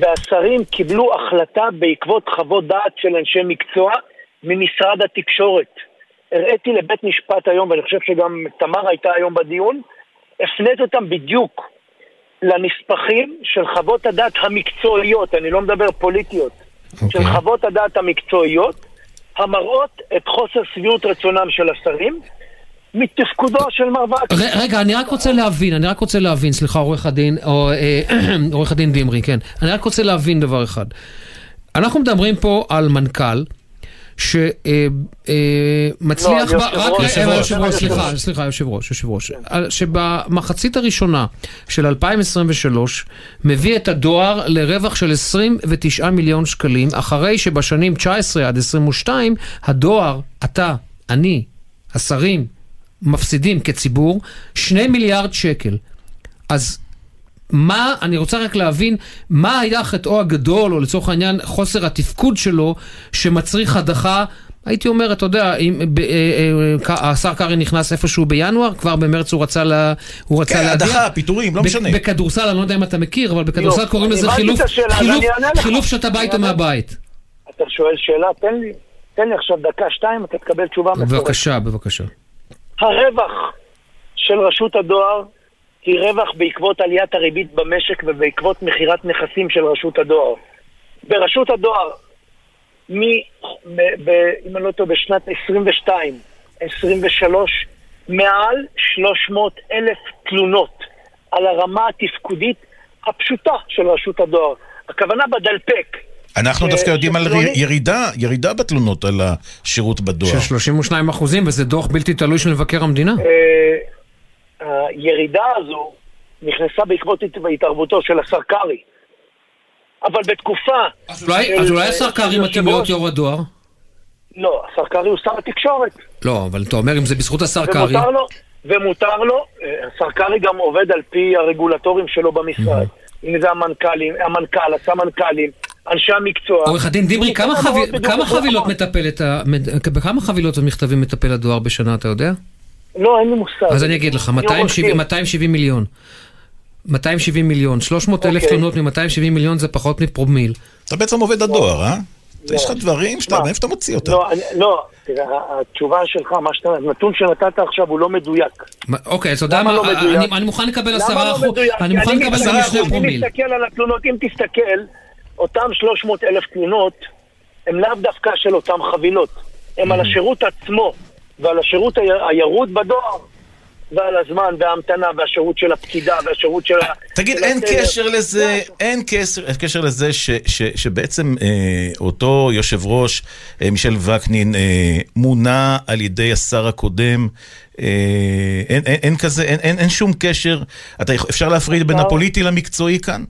והשרים קיבלו החלטה בעקבות חוות דעת של אנשי מקצוע ממשרד התקשורת. הראיתי לבית משפט היום, ואני חושב שגם תמר הייתה היום בדיון, הפנית אותם בדיוק לנספחים של חוות הדעת המקצועיות, אני לא מדבר פוליטיות, okay. של חוות הדעת המקצועיות, המראות את חוסר שביעות רצונם של השרים מתפקודו של מר וקנין. רגע, אני רק רוצה להבין, אני רק רוצה להבין, סליחה, עורך הדין, או אה, עורך הדין דמרי, כן. אני רק רוצה להבין דבר אחד. אנחנו מדברים פה על מנכ"ל שמצליח, לא, ב- על רק יושב ראש. סליחה. סליחה, יושב ראש, יושב ראש, שבמחצית הראשונה של 2023 מביא את הדואר לרווח של 29 מיליון שקלים, אחרי שבשנים 19 עד 22 הדואר, אתה, אני, השרים, מפסידים כציבור 2 מיליארד שקל. אז מה, אני רוצה רק להבין, מה היה חטאו הגדול, או לצורך העניין חוסר התפקוד שלו, שמצריך הדחה, הייתי אומר, אתה יודע, אם ב, אה, אה, השר קרעי נכנס איפשהו בינואר, כבר במרץ הוא רצה, לה, הוא רצה כן, להדיח. הדחה, פיטורים, לא משנה. בכדורסל, אני לא יודע אם אתה מכיר, אבל בכדורסל לא, קוראים אני לזה חילוף, חילוף, אני אענה לך. חילוף שאתה בא איתו אני אענה. מהבית. אתה שואל שאלה, תן לי, תן לי עכשיו דקה, שתיים, אתה תקבל תשובה מפורטת. בבקשה, בבקשה. הרווח של רשות הדואר היא רווח בעקבות עליית הריבית במשק ובעקבות מכירת נכסים של רשות הדואר. ברשות הדואר, מ, ב, ב, אם אני לא טועה, בשנת 22, 23, מעל 300 אלף תלונות על הרמה התפקודית הפשוטה של רשות הדואר. הכוונה בדלפק. אנחנו אה, דווקא יודעים על שפלוני- ירידה, ירידה בתלונות על השירות בדואר. של 32 אחוזים, וזה דוח בלתי תלוי של מבקר המדינה. אה, הירידה הזו נכנסה בעקבות הת- התערבותו של השר קרעי. אבל בתקופה... אז אולי השר קרעי מתאים להיות יו"ר הדואר? לא, השר קרעי הוא שר התקשורת. לא, אבל אתה אומר אם זה בזכות השר קרעי. ומותר לו, ומותר לו, אה, השר קרעי גם עובד על פי הרגולטורים שלו במשרד. אם זה המנכ"לים, המנכ"ל, הסמנכ"לים, אנשי המקצוע. עורך הדין דיברי, כמה חבי- כמה. חבילות מטפלת, בכמה חבילות ומכתבים מטפל הדואר בשנה, אתה יודע? לא, אין לי מושג. אז אני אגיד לך, אני עורך 270 דין. 270 מיליון. 270 מיליון, 300 אלף אוקיי. תלונות מ-270 מיליון זה פחות מפרומיל. אתה בעצם עובד הדואר, אה? יש לך דברים שאתה? מאיפה אתה מוציא אותם? לא, לא, תראה, התשובה שלך, מה שאתה, הנתון שנתת עכשיו הוא לא מדויק. אוקיי, אז אתה יודע מה, לא? אני- אני מוכן לקבל 10 למה לא אחוז? אני מוכן לקבל גם מסתכל- משני אם פרומיל. תסתכל על התלונות, אם תסתכל, אותם 300 אלף תלונות הם לאו דווקא של אותם חבילות. הם. על השירות עצמו ועל השירות הירוד בדואר ועל הזמן וההמתנה והשירות של הפקידה והשירות של ה... תגיד, אין. קשר לזה, אין קשר, לזה ש, ש, שבעצם אה, אותו יושב ראש, אה, מישל וקנין, אה, מונה על ידי השר הקודם. אין, כזה, אין, שום קשר. אפשר להפריד בין. הפוליטי למקצועי כאן?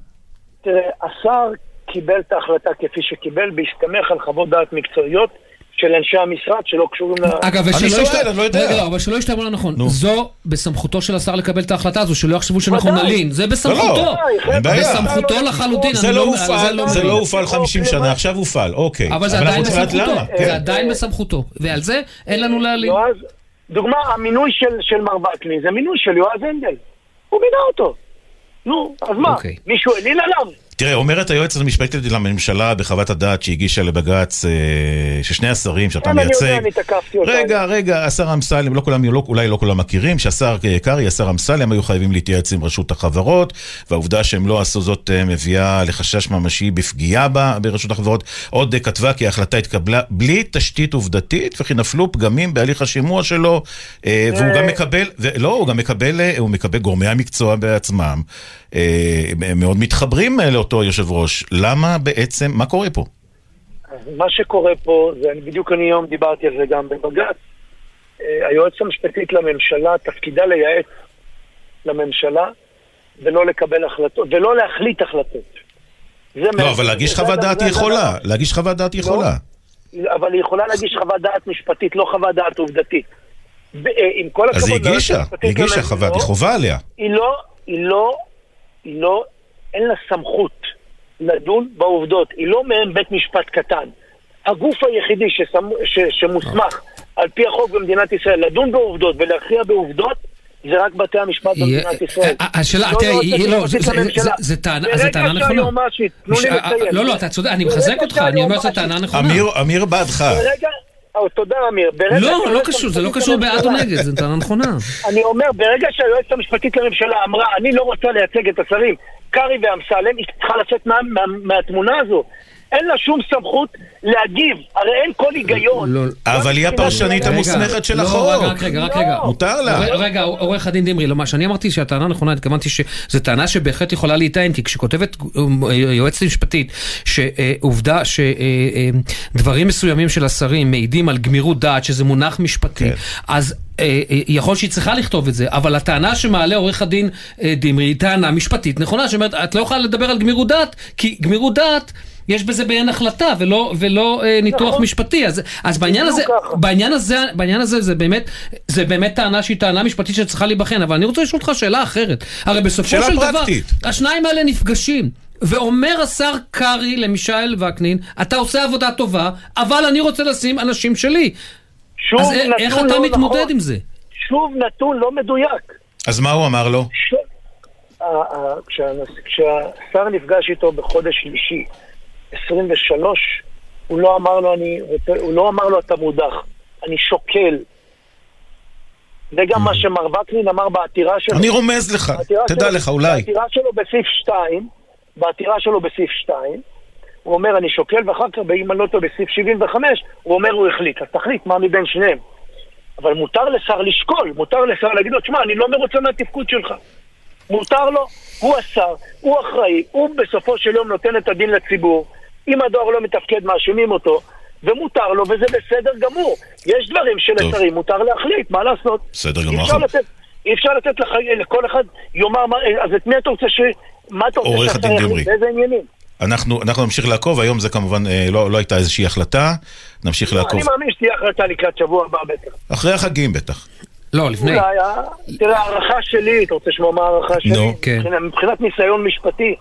תראה, השר קיבל את ההחלטה כפי שקיבל בהסתמך על חוות דעת מקצועיות של אנשי המשרד שלא קשורים ל... אגב, אני ושלא שואל, ישת- אני לא יודע. רגע, לא, אבל שלא ישתמע לא נכון. נו. זו בסמכותו של השר לקבל את ההחלטה הזו, שלא יחשבו שאנחנו. נלין. זה בסמכותו. לא, בעיה. בסמכותו לחלוטין. זה לא הופעל, לא זה מבין. לא הופעל 50 שנה, עכשיו הופעל, אוקיי. אבל זה עדיין בסמכותו. למה, זה כן. עדיין בסמכותו. ועל זה אין לנו להלין. דוגמה, המינוי של, של מר וקנין זה מינוי של יועז הנדל. הוא מינה אותו. נו, אז מה? אוקיי. מישהו העליל עליו? תראה, אומרת היועצת המשפטית לממשלה בחוות הדעת שהגישה לבג"ץ, אה, ששני השרים שאתה כן, אני יודע, מייצג... אני תקפתי אותה. רגע, רגע, השר אמסלם, לא כולם, לא, אולי לא כולם מכירים, שהשר קרעי, השר אמסלם, היו חייבים להתייעץ עם רשות החברות, והעובדה שהם לא עשו זאת אה, מביאה לחשש ממשי בפגיעה בה, ברשות החברות. עוד אה, כתבה כי ההחלטה התקבלה בלי תשתית עובדתית, וכי נפלו פגמים בהליך השימוע שלו, אה, והוא גם מקבל, לא, הוא גם מקבל, אה, הוא מקבל גורמי המקצוע בעצמם, אה, מאוד מתחברים אה, לאותו יושב ראש. למה בעצם, מה קורה פה? מה שקורה פה, זה אני- בדיוק אני היום דיברתי על זה גם בבג"ץ, אה, היועצת המשפטית לממשלה, תפקידה לייעץ לממשלה ולא לקבל החלטות, ולא להחליט החלטות. לא, אבל להגיש חוות דעת היא זה- יכולה, להגיש חוות דעת היא יכולה. אבל היא יכולה להגיש חוות דעת משפטית, לא חוות דעת עובדתית. אה, עם כל הכבוד... אז היא הגישה, היא הגישה חוות, היא חובה עליה. היא לא, היא לא, לא, אין לה סמכות לדון בעובדות. היא לא מעין בית משפט קטן. הגוף היחידי ששמ, ש, שמוסמך על פי החוק במדינת ישראל לדון בעובדות ולהכריע בעובדות זה רק בתי המשפט במדינת ישראל. אה, אה, השאלה, לא תראה, יועצת היא- לא, זה- טענה- טענה ברגע נכונה. שהיועמ"שית, תנו לי ש- אה. לא, לא, אתה צודק, אני מחזק אותך, אני אומר שזו שהיועמ"שית- טענה נכונה. אמיר, אמיר בעדך. אה, תודה אמיר. לא, לא קשור, זה לא קשור בעד או נגד, זו טענה נכונה. אני אומר, ברגע שהיועצת המשפטית לממשלה אמרה, אני לא רוצה לייצג את השרים קרעי ואמסלם, היא צריכה לצאת מה, מה, מהתמונה הזו. אין לה שום סמכות להגיב, הרי אין כל היגיון. לא, אבל היא הפרשנית המוסמכת של לא, החוק. רגע, רק רגע, רק רגע. מותר לה. רגע, עורך הדין דמרי, לא, מה שאני אמרתי שהטענה נכונה, התכוונתי שזו טענה שבהחלט יכולה להיטען, כי כשכותבת אה, יועצת משפטית שעובדה שדברים מסוימים של השרים מעידים על גמירות דעת, שזה מונח משפטי, כן. אז אה, אה, יכול שהיא צריכה לכתוב את זה, אבל הטענה שמעלה עורך הדין אה, דמרי היא טענה משפטית נכונה, שאומרת, את לא יכולה לדבר על גמירות דעת, כי גמירות דעת... יש בזה בעין החלטה ולא, ולא אה, ניתוח נכון. משפטי, אז, אז בעניין הזה, ככה. בעניין הזה, בעניין הזה זה באמת, זה באמת טענה שהיא טענה משפטית שצריכה להיבחן, אבל אני רוצה לשאול אותך שאלה אחרת. הרי בסופו של פרקטית. דבר, השניים האלה נפגשים. ואומר השר קרעי למישאל וקנין, אתה עושה עבודה טובה, אבל אני רוצה לשים אנשים שלי. שוב אז א- נתון איך אתה לא מתמודד נכון. עם זה? שוב נתון לא מדויק. אז מה הוא אמר לו? ש... ה- ה- כשהנס- כשהשר נפגש איתו בחודש שלישי 23, הוא לא אמר לו, אני, רוצה- הוא לא אמר לו אתה מודח, אני שוקל. זה גם מה שמר וקנין אמר בעתירה שלו. אני רומז לך, תדע שלו- לך, אולי. בעתירה שלו בסעיף 2, בעתירה שלו בסעיף 2, הוא אומר אני שוקל, ואחר כך, אם אני לא טועה, בסעיף 75, הוא אומר הוא החליט. אז תחליט מה מבין שניהם. אבל מותר לשר לשקול, מותר לשר להגיד לו, תשמע, אני לא מרוצה מהתפקוד שלך. מותר לו, הוא השר, הוא אחראי, הוא בסופו של יום נותן את הדין לציבור. אם הדואר לא מתפקד, מאשימים אותו, ומותר לו, וזה בסדר גמור. יש דברים שלשרים מותר להחליט, מה לעשות? בסדר אי גמור. אפשר לתת, אי אפשר לתת לח... לכל אחד יאמר, מה... אז את מי אתה רוצה ש... מה אתה רוצה הדין יחליט? באיזה עניינים? אנחנו, אנחנו נמשיך לעקוב, היום זה כמובן אה, לא, לא הייתה איזושהי החלטה, נמשיך לעקוב. אני מאמין שתהיה החלטה לקראת שבוע הבא בטח. אחרי החגים בטח. לא, לפני. אולי, אה, תראה, הערכה שלי, אתה רוצה לשמוע מה ההערכה שלי? נו, כן. מבחינת- מבחינת ניסיון משפטי,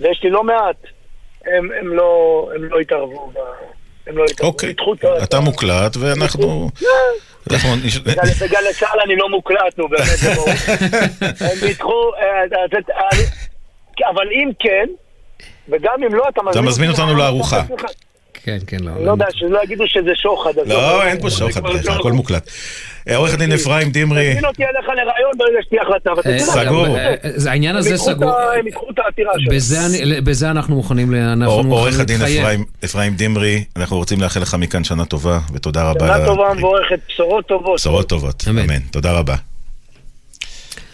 ויש לי לא מעט, הם, הם, לא, הם לא התערבו. הם לא התערבו. אוקיי, אתה מוקלט ואנחנו... בגלל- בגלי צה"ל אני לא מוקלט, נו באמת, זה ברור. הם ניתחו, אה, אה, אה, אבל אם כן, וגם אם לא. אתה מזמין אותנו לארוחה. כן, כן, לא. אני לא יודע, שלא יגידו שזה שוחד. אז לא, אין פה שוחד, הכל מוקלט. אה, עורך הדין אפרים דמרי, תזמין אותי אליך לראיון ברגע שתהיה החלטה. אה, תדע. סגור. אה, אה, זה- העניין הזה סגור. הם ידחו את העתירה שלהם. בזה אנחנו מוכנים ל- אנחנו עור- מוכנים עורך הדין להתחייב. אפרים- דמרי, אנחנו רוצים לאחל לך מכאן שנה טובה, ותודה רבה. שנה טובה ומבורכת, בשורות טובות. בשורות טובות, אמן. אמן. תודה רבה.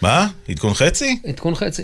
מה? עדכון חצי? עדכון חצי.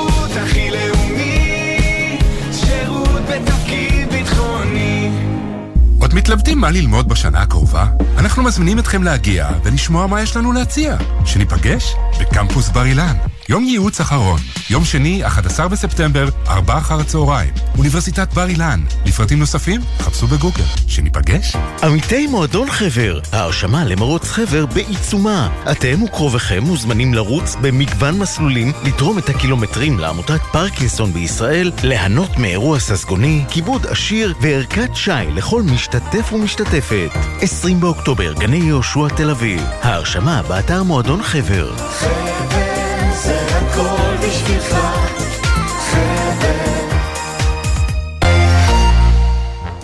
הכי לאומי, שירות בתפקיד ביטחוני. עוד מתלבטים מה ללמוד בשנה הקרובה? אנחנו מזמינים אתכם להגיע ולשמוע מה יש לנו להציע. שניפגש בקמפוס בר אילן. יום ייעוץ אחרון, יום שני, 11 בספטמבר, 4 אחר הצהריים. אוניברסיטת בר אילן. לפרטים נוספים, חפשו בגוגל. שניפגש? עמיתי מועדון חבר, ההרשמה למרוץ חבר בעיצומה. אתם וקרוביכם מוזמנים לרוץ במגוון מסלולים, לתרום את הקילומטרים לעמותת פרקינסון בישראל, ליהנות מאירוע ססגוני, כיבוד עשיר וערכת שי לכל משתתף ומשתתפת. 20 באוקטובר, גני יהושע תל אביב. ההרשמה באתר מועדון חבר. זה הכל בשבילך,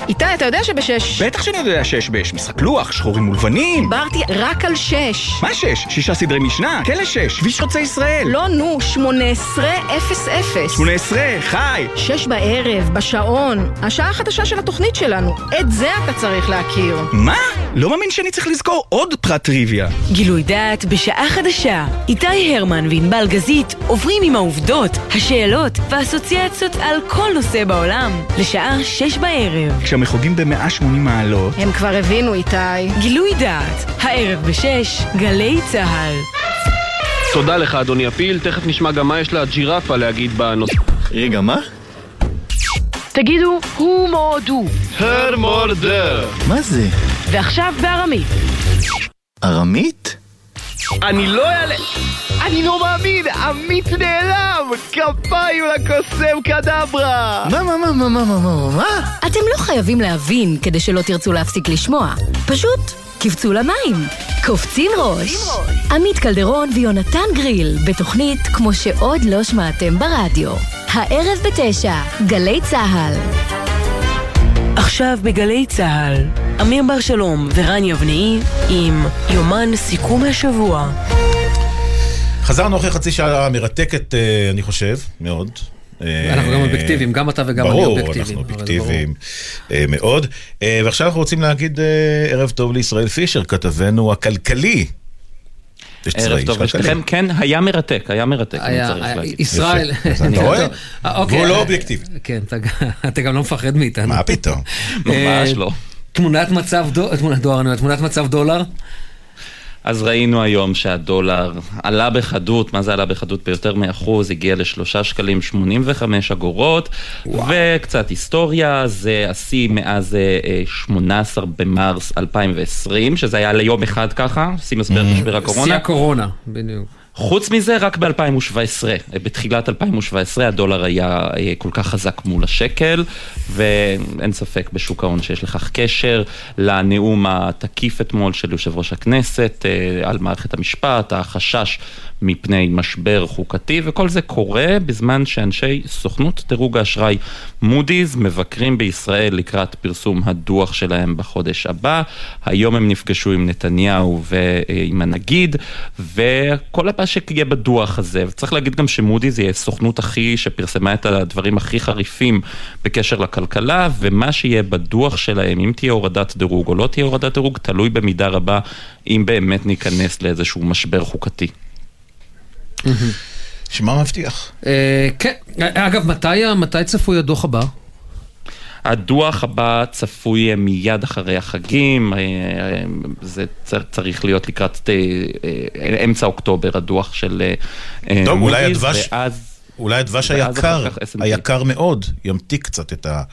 איתי, אתה יודע שבשש... בטח שאני יודע שיש בש, משחק לוח, שחורים ולבנים. דיברתי רק על שש. מה שש? שישה סדרי משנה, כלא שש, כביש חוצה ישראל. לא, נו, שמונה עשרה אפס אפס. שמונה עשרה, חי. שש בערב, בשעון. השעה החדשה של התוכנית שלנו. את זה אתה צריך להכיר. מה? לא מאמין שאני צריך לזכור עוד פרט טריוויה. גילוי דעת בשעה חדשה. איתי הרמן וענבל גזית עוברים עם העובדות, השאלות והאסוציאציות על כל נושא בעולם. לשעה שש בערב. כשהמחוגים ב-180 מעלות. הם כבר הבינו, איתי. גילוי דעת, הערב בשש, גלי צה"ל. תודה לך, אדוני הפיל. תכף נשמע גם מה יש לג'ירפה להגיד בנושא. רגע, מה? תגידו, הוא מורדו. הר מורדר. מה זה? ועכשיו בארמית. ארמית? אני לא אעלה... אני לא מאמין! עמית נעלם! כפיים לקוסם קדברה! מה, מה, מה, מה, מה, מה, מה, מה? אתם לא חייבים להבין כדי שלא תרצו להפסיק לשמוע. פשוט קפצו למים. קופצים ראש. עמית קלדרון ויונתן גריל, בתוכנית כמו שעוד לא שמעתם ברדיו. הערב בתשע, גלי צה"ל. עכשיו בגלי צה"ל, אמיר בר שלום ורן יבנאי עם יומן סיכום השבוע. חזרנו אחרי חצי שעה מרתקת, אה, אני חושב, מאוד. אנחנו גם אובייקטיביים, גם אתה וגם אני ברור, אובייקטיביים. אנחנו אבל זה אובייקטיביים אה, מאוד. אה, ועכשיו אנחנו רוצים להגיד אה, ערב טוב לישראל פישר, כתבנו הכלכלי. ערב טוב. לשניכם, כן, היה מרתק, היה מרתק, אני צריך להגיד. ישראל... אתה רואה? אה, אוקיי. והוא לא אובייקטיבי. כן, אתה- אתה גם לא מפחד מאיתנו. מה פתאום? ממש אה, לא. תמונת מצב דו- תמונת דואר, אני אומר, תמונת מצב דולר? אז ראינו היום שהדולר עלה בחדות, מה זה עלה בחדות? ביותר מאחוז, הגיע לשלושה שקלים 85 אגורות, וקצת היסטוריה, זה השיא מאז אה, אה, 18 במרס 2020, שזה היה ליום אחד ככה, שיא משבר משבר הקורונה. שיא הקורונה, בדיוק. חוץ מזה, רק ב-2017, בתחילת 2017 הדולר היה אה, כל כך חזק מול השקל, ואין ספק בשוק ההון שיש לכך קשר לנאום התקיף אתמול של יושב ראש הכנסת אה, על מערכת המשפט, החשש מפני משבר חוקתי, וכל זה קורה בזמן שאנשי סוכנות דירוג האשראי מודי'ס מבקרים בישראל לקראת פרסום הדוח שלהם בחודש הבא. היום הם נפגשו עם נתניהו ועם הנגיד, וכל הבא שיהיה בדוח הזה, וצריך להגיד גם שמודי'ס היא הסוכנות הכי, שפרסמה את הדברים הכי חריפים בקשר לכלכלה, ומה שיהיה בדוח שלהם, אם תהיה הורדת דירוג או לא תהיה הורדת דירוג, תלוי במידה רבה אם באמת ניכנס לאיזשהו משבר חוקתי. שמה מבטיח? אה, כן, אגב, מתי צפוי הדוח הבא? הדוח הבא צפוי אה, מיד אחרי החגים, אה, זה צר- צריך להיות לקראת אמצע אוקטובר, הדוח של טוב, אולי מודי'ס, הדבש, ואז... אולי הדבש היקר. היקר מאוד, ימתיק קצת את ה-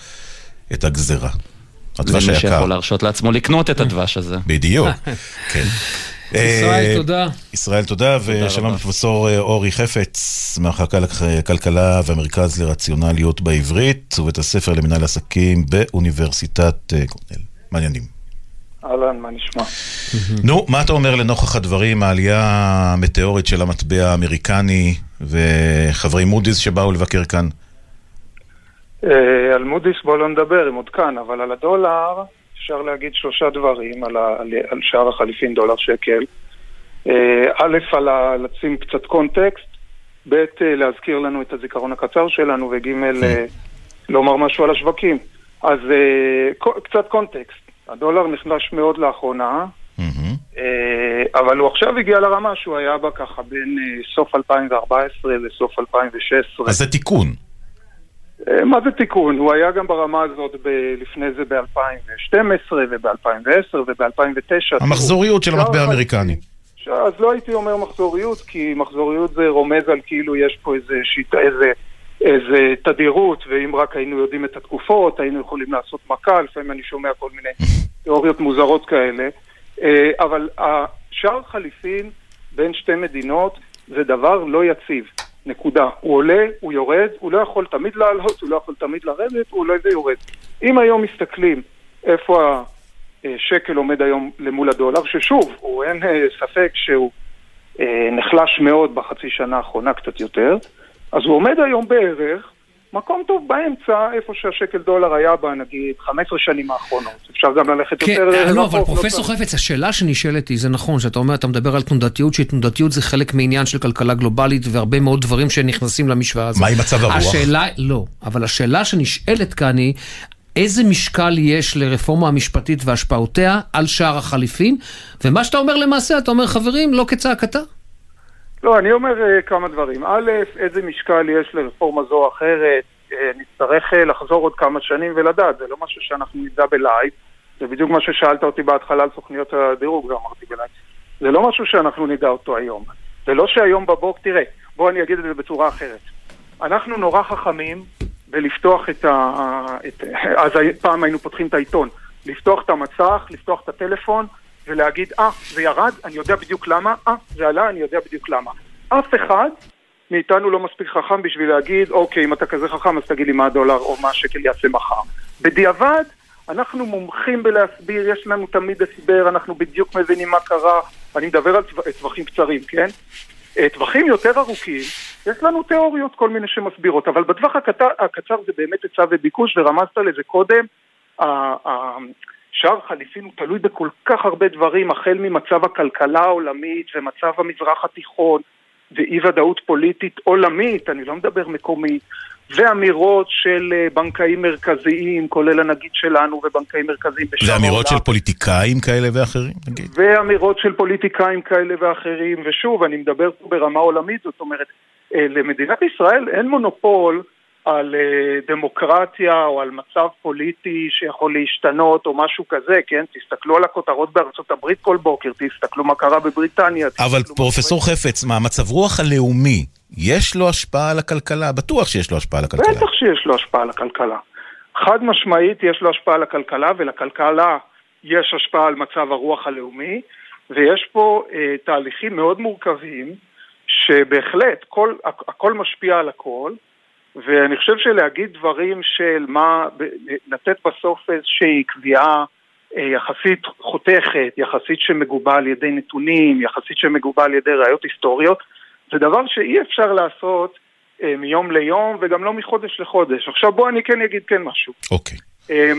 את הגזרה. הדבש למי היקר. שיכול להרשות לעצמו לקנות את הדבש הזה. בדיוק, כן. ישראל, אה, תודה. ישראל, תודה, ושלום. לפרופסור אה, אורי חפץ, מהמחלקה לכלכלה והמרכז לרציונליות בעברית, ובית הספר למנהל עסקים באוניברסיטת אה, קורנל. מעניינים. אהלן, מה נשמע? נו, מה אתה אומר לנוכח הדברים, העלייה המטאורית של המטבע האמריקני וחברי מודי'ס שבאו לבקר כאן? אה, על מודי'ס בוא לא נדבר, הם עוד כאן, אבל על הדולר אפשר להגיד שלושה דברים, על, ה, על, על שער החליפין דולר שקל. אה, א', על ה- לשים קצת קונטקסט, ב', אה, להזכיר לנו את הזיכרון הקצר שלנו, וג', אה, לומר משהו על השווקים. אז קצת קונטקסט. הדולר נחלש מאוד לאחרונה, אבל הוא עכשיו הגיע לרמה שהוא היה בה ככה בין סוף 2014 לסוף 2016. אז זה תיקון. אה, מה זה תיקון? הוא היה גם ברמה הזאת ב- לפני זה ב-2012 וב-2010 וב-2009. המחזוריות של המטבע האמריקני. אז לא הייתי אומר מחזוריות, כי מחזוריות זה רומז על כאילו יש פה איזה שיטה, איזה, איזה תדירות, ואם רק היינו יודעים את התקופות, היינו יכולים לעשות מכה, לפעמים אני שומע כל מיני תיאוריות מוזרות כאלה. אה, אבל השער חליפין בין שתי מדינות זה דבר לא יציב. נקודה. הוא עולה, הוא יורד, הוא לא יכול תמיד לעלות, הוא לא יכול תמיד לרדת, הוא עולה ויורד. אם היום מסתכלים איפה השקל עומד היום למול הדולר, ששוב, הוא אין אה, ספק שהוא אה, נחלש מאוד בחצי שנה האחרונה, קצת יותר, אז הוא עומד היום בערך מקום טוב באמצע, איפה שהשקל דולר היה בה, נגיד, 15 שנים האחרונות. אפשר גם ללכת כן, יותר אה, לא, אבל רחוק, פרופסור צריך. חפץ, השאלה שנשאלת היא, זה נכון, שאתה אומר, אתה מדבר על תנודתיות, שתנודתיות זה חלק מעניין של כלכלה גלובלית, והרבה מאוד דברים שנכנסים למשוואה הזאת. מה עם מצב הרוח? השאלה, לא, אבל השאלה שנשאלת כאן היא, איזה משקל יש לרפורמה המשפטית והשפעותיה על שער החליפין, ומה שאתה אומר למעשה, אתה אומר, חברים, לא כצעקתה. לא, אני אומר אה, כמה דברים. א', איזה משקל יש לרפורמה זו או אחרת, אה, נצטרך אה, לחזור עוד כמה שנים ולדעת, זה לא משהו שאנחנו נדע בלייב, זה בדיוק מה ששאלת אותי בהתחלה על סוכניות הדירוג, ואמרתי בלייב. זה לא משהו שאנחנו נדע אותו היום. זה לא שהיום בבוקר, תראה, בוא אני אגיד את זה בצורה אחרת. אנחנו נורא חכמים בלפתוח את ה... את, אז פעם היינו פותחים את העיתון. לפתוח את המצח, לפתוח את הטלפון, ולהגיד, אה, זה ירד, אני יודע בדיוק למה, אה, זה עלה, אני יודע בדיוק למה. אף אחד מאיתנו לא מספיק חכם בשביל להגיד, אוקיי, אם אתה כזה חכם, אז תגיד לי מה הדולר או מה השקל יעשה מחר. בדיעבד, אנחנו מומחים בלהסביר, יש לנו תמיד הסבר, אנחנו בדיוק מבינים מה קרה, אני מדבר על טווח- טווחים קצרים, כן? אה, טווחים יותר ארוכים, יש לנו תיאוריות כל מיני שמסבירות, אבל בטווח הקצר, הקצר זה באמת היצע וביקוש, ורמזת לזה קודם, שער חליפין הוא תלוי בכל כך הרבה דברים, החל ממצב הכלכלה העולמית ומצב המזרח התיכון ואי ודאות פוליטית עולמית, אני לא מדבר מקומית, ואמירות של אה, בנקאים מרכזיים, כולל הנגיד שלנו ובנקאים מרכזיים בשאר העולם. ואמירות של פוליטיקאים כאלה ואחרים, נגיד. ואמירות של פוליטיקאים כאלה ואחרים, ושוב, אני מדבר פה ברמה עולמית, זאת אומרת, אה, למדינת ישראל אין מונופול על אה, דמוקרטיה או על מצב פוליטי שיכול להשתנות או משהו כזה, כן? תסתכלו על הכותרות בארצות הברית כל בוקר, תסתכלו מה קרה בבריטניה. אבל פרופסור חפץ, מה, מצב רוח הלאומי, יש לו השפעה על הכלכלה? בטוח שיש לו השפעה על הכלכלה. בטח שיש לו השפעה על הכלכלה. חד משמעית יש לו השפעה על הכלכלה, ולכלכלה יש השפעה על מצב הרוח הלאומי, ויש פה אה, תהליכים מאוד מורכבים, שבהחלט כל, הכ- הכל משפיע על הכל, ואני חושב שלהגיד דברים של מה, לתת בסוף איזושהי קביעה אה, יחסית חותכת, יחסית שמגובה על ידי נתונים, יחסית שמגובה על ידי ראיות היסטוריות, זה דבר שאי אפשר לעשות אה, מיום ליום וגם לא מחודש לחודש. עכשיו בוא אני כן אגיד כן משהו. אוקיי. אה,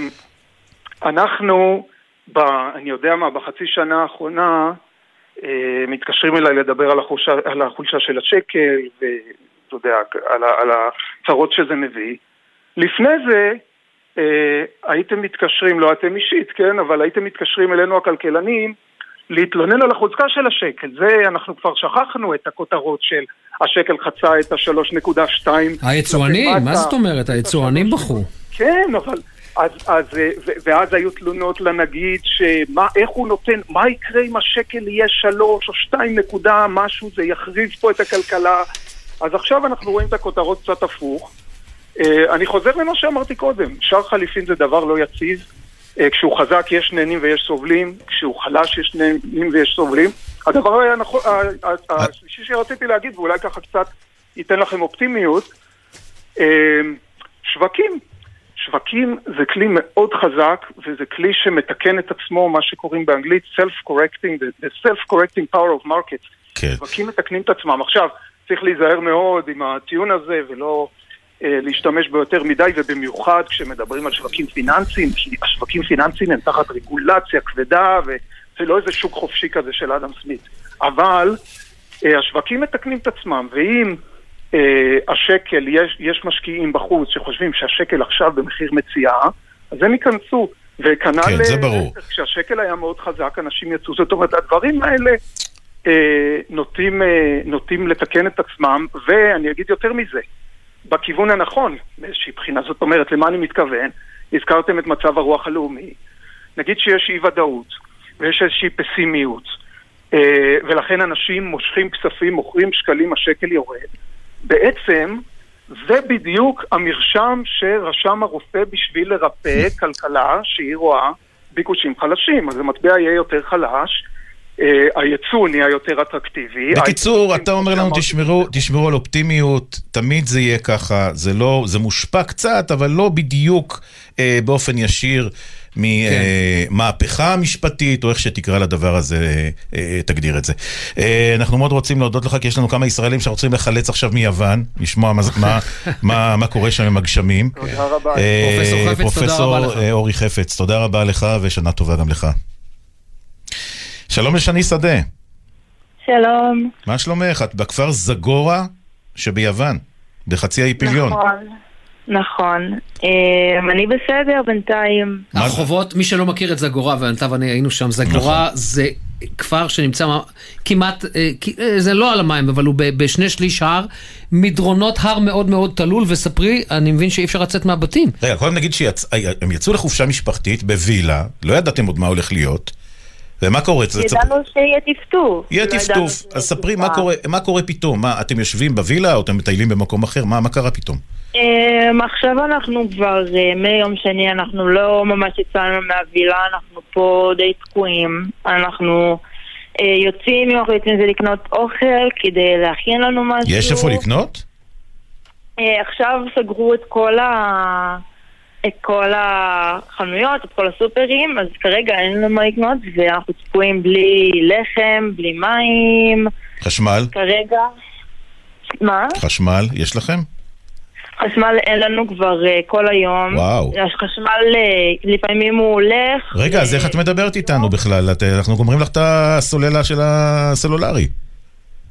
אנחנו, ב, אני יודע מה, בחצי שנה האחרונה אה, מתקשרים אליי לדבר על החולשה, על החולשה של השקל ואתה יודע, על, על הצרות שזה מביא. לפני זה אה, הייתם מתקשרים, לא אתם אישית, כן, אבל הייתם מתקשרים אלינו הכלכלנים להתלונן על החוזקה של השקל. זה, אנחנו כבר שכחנו את הכותרות של השקל חצה את ה-3.2. היצואנים, מה זאת אומרת? היצואנים בחרו. כן, אבל... אז, אז, ואז היו תלונות לנגיד שמה, איך הוא נותן, מה יקרה אם השקל יהיה שלוש או שתיים נקודה משהו, זה יחריב פה את הכלכלה. אז עכשיו אנחנו רואים את הכותרות קצת הפוך. אה, אני חוזר למה שאמרתי קודם, שער חליפין זה דבר לא יציב. אה, כשהוא חזק יש נהנים ויש סובלים, כשהוא חלש יש נהנים ויש סובלים. הדבר היה נכון, השלישי שרציתי להגיד, ואולי ככה קצת ייתן לכם אופטימיות, אה, שווקים. שווקים זה כלי מאוד חזק, וזה כלי שמתקן את עצמו, מה שקוראים באנגלית self-correcting, the, the self-correcting power of markets. כן. שווקים מתקנים את עצמם. עכשיו, צריך להיזהר מאוד עם הטיעון הזה, ולא אה, להשתמש בו יותר מדי, ובמיוחד כשמדברים על שווקים פיננסיים, כי השווקים פיננסיים הם תחת רגולציה כבדה, וזה לא איזה שוק חופשי כזה של אדם סמית. אבל אה, השווקים מתקנים את עצמם, ואם אה, השקל, יש, יש משקיעים בחוץ שחושבים שהשקל עכשיו במחיר מציאה, אז הם ייכנסו. וכנ"ל, כן, זה אה, ברור. כשהשקל היה מאוד חזק, אנשים יצאו. זאת אומרת, הדברים האלה נוטים, אה, נוטים לתקן את עצמם, ואני אגיד יותר מזה, בכיוון הנכון, מאיזושהי בחינה. זאת אומרת, למה אני מתכוון? הזכרתם את מצב הרוח הלאומי. נגיד שיש אי ודאות, ויש איזושהי פסימיות, אה, ולכן אנשים מושכים כספים, מוכרים שקלים, השקל יורד. בעצם, זה בדיוק המרשם שרשם הרופא בשביל לרפא כלכלה שהיא רואה ביקושים חלשים. אז המטבע יהיה יותר חלש, אה, היצוא נהיה יותר אטרקטיבי. בקיצור, אתה אומר לנו, תשמרו, תשמרו על אופטימיות, תמיד זה יהיה ככה, זה לא, זה מושפע קצת, אבל לא בדיוק אה, באופן ישיר ממהפכה משפטית, או איך שתקרא לדבר הזה, אה, אה, תגדיר את זה. אה, אנחנו מאוד רוצים להודות לך, כי יש לנו כמה ישראלים שאנחנו רוצים לחלץ עכשיו מיוון, לשמוע מה, מה, מה, מה קורה שם עם הגשמים. תודה רבה. אה, פרופסור חפץ, תודה פרופסור, רבה לך. אה, אורי חפץ, תודה רבה לך ושנה טובה גם לך. שלום לשני שדה, שלום. מה שלומך? את בכפר זגורה שביוון, בחצי האי פיליון. נכון, נכון. אמ, אני בסדר בינתיים. הרחובות, מי שלא מכיר את זגורה, ואתה ואני היינו שם, זגורה זה כפר שנמצא כמעט, אה, אה, זה לא על המים, אבל הוא ב- בשני שליש הר, מדרונות הר מאוד מאוד תלול, וספרי, אני מבין שאי אפשר לצאת מהבתים. רגע, קודם נגיד שהם יצאו לחופשה משפחתית בווילה, לא ידעתם עוד מה הולך להיות, ומה קורה? ידענו שיהיה טפטוף. יהיה לא טפטוף, אז ספרי מה. קורה, מה קורה פתאום? מה, אתם יושבים בווילה או אתם מטיילים במקום אחר? מה, מה קרה פתאום? אמ, עכשיו אנחנו כבר, אה, מיום שני, אנחנו לא ממש יצאנו מהווילה, אנחנו פה די תקועים. אנחנו אה, יוצאים, אם אנחנו יוצאים זה לקנות אוכל כדי להכין לנו משהו. יש איפה לקנות? אה, עכשיו סגרו את כל ה... את כל החנויות, את כל הסופרים, אז כרגע אין לנו מה לקנות ואנחנו תקועים בלי לחם, בלי מים, חשמל? כרגע... מה? חשמל, יש לכם? חשמל אין לנו כבר אה, כל היום. וואו. חשמל אה, לפעמים הוא הולך. רגע, אז איך את מדברת איתנו בכלל? את, אנחנו גומרים לך את הסוללה של הסלולרי.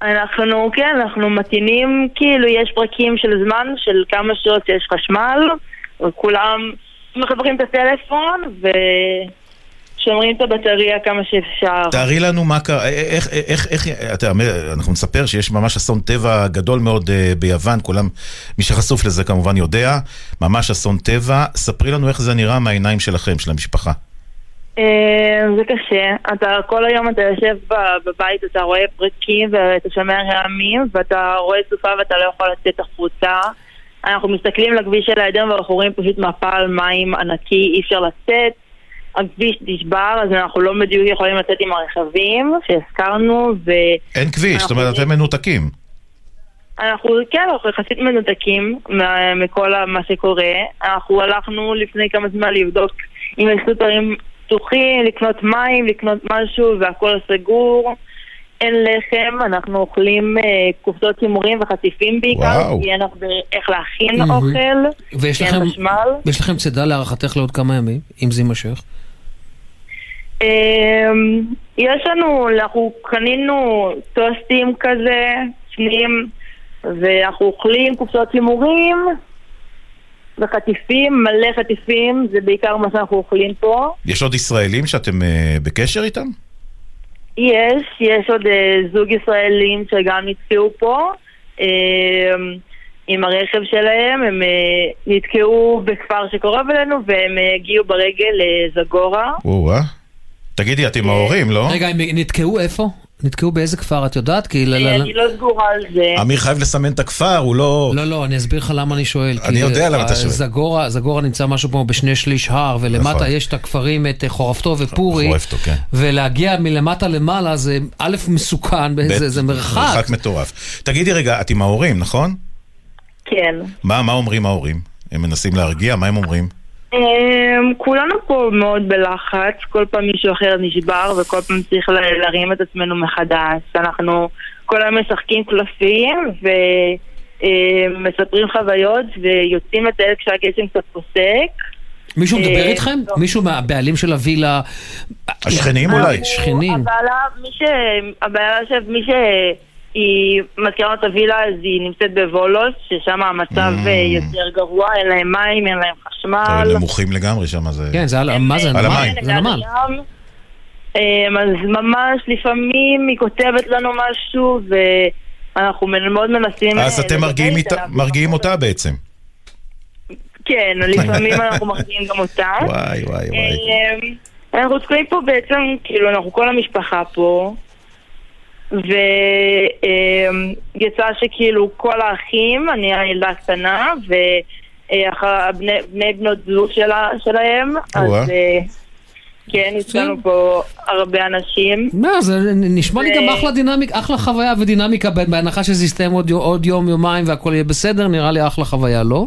אנחנו, כן, אנחנו מתאינים, כאילו יש פרקים של זמן של כמה שעות יש חשמל, וכולם מחברים את הטלפון ושומרים את הבטריה כמה שאפשר. תארי לנו מה קרה, איך, איך, איך, אתה, אומר, אנחנו נספר שיש ממש אסון טבע גדול מאוד אה, ביוון, כולם, מי שחשוף לזה כמובן יודע, ממש אסון טבע. ספרי לנו איך זה נראה מהעיניים שלכם, של המשפחה. אה, זה קשה. אתה כל היום אתה יושב בבית, אתה רואה פרקים ואתה שומע רעמים ואתה רואה סופה ואתה לא יכול לצאת החוצה. אנחנו מסתכלים לכביש של היעדר ואנחנו רואים פשוט מפל מים ענקי, אי אפשר לצאת. הכביש נשבר, אז אנחנו לא בדיוק יכולים לצאת עם הרכבים שהזכרנו, ו... אין כביש, זאת אומרת, אתם מנותקים. אנחנו, כן, אנחנו יחסית מנותקים מכל מה שקורה. אנחנו הלכנו לפני כמה זמן לבדוק אם יש סופרים פתוחים, לקנות מים, לקנות משהו, והכל סגור. אין לחם, אנחנו אוכלים אה, קופסות הימורים וחטיפים בעיקר, וואו. כי אין הרבה איך להכין מהמם. אוכל, ויש כי לכם, אין חשמל. יש לכם צידה להערכתך לעוד כמה ימים, אם זה יימשך? אמ, יש לנו, אנחנו קנינו טוסטים כזה, שניים, ואנחנו אוכלים קופסות הימורים וחטיפים, מלא חטיפים, זה בעיקר מה שאנחנו אוכלים פה. יש עוד ישראלים שאתם אה, בקשר איתם? יש, יש עוד אה, זוג ישראלים שגם נתקעו פה אה, עם הרכב שלהם, הם אה, נתקעו בכפר שקרוב אלינו והם הגיעו ברגל לזגורה. או-אה. תגידי, את עם ההורים, לא? רגע, הם נתקעו איפה? נתקעו באיזה כפר, את יודעת? כי... אני לא סגורה על זה. אמיר חייב לסמן את הכפר, הוא לא... לא, לא, אני אסביר לך למה אני שואל. אני יודע למה אתה אה, שואל. זגורה, זגורה נמצא משהו כמו בשני שליש הר, ולמטה נכון. יש את הכפרים, את אה, חורפתו ופורי. חורפתו, כן. ולהגיע מלמטה למעלה זה א', מסוכן, זה, זה מרחק. מרחק מטורף. תגידי רגע, את עם ההורים, נכון? כן. מה, מה אומרים ההורים? הם מנסים להרגיע? מה הם אומרים? אמ, כולנו פה מאוד בלחץ, כל פעם מישהו אחר נשבר וכל פעם צריך להרים את עצמנו מחדש. אנחנו כל היום משחקים קלפים ומספרים חוויות ויוצאים לטייל כשהגשם קצת פוסק. מישהו מדבר אה, איתכם? לא. מישהו מהבעלים של הווילה? השכנים אנחנו- שכנים. הבעלה, מי ש... הבעלה של מי שהיא מזכירה את הווילה אז היא נמצאת בוולוס, ששם המצב Mm. אה, יותר גרוע, אין להם מים, אין להם חשמל. הם נמוכים לגמרי שם, זה... כן, זה על, מה זה? על? המים. זה נמל. אז ממש לפעמים היא כותבת לנו משהו ואנחנו מאוד מנסים... אז אה, אתם מרגיעים אותה בעצם. כן, לפעמים אנחנו מרגיעים גם אותה. וואי, וואי, וואי. אנחנו תקועים פה בעצם, כאילו, אנחנו כל המשפחה פה, ויצא שכאילו כל האחים, אני הילדה הקטנה, ובני בנות זוג שלה- שלהם. אז אה, כן, יש לנו פה הרבה אנשים. מה, זה נשמע לי גם אחלה דינמיקה, אחלה חוויה ודינמיקה, בהנחה שזה יסתיים עוד יו- עוד יום, יומיים והכל יהיה בסדר, נראה לי אחלה חוויה, לא?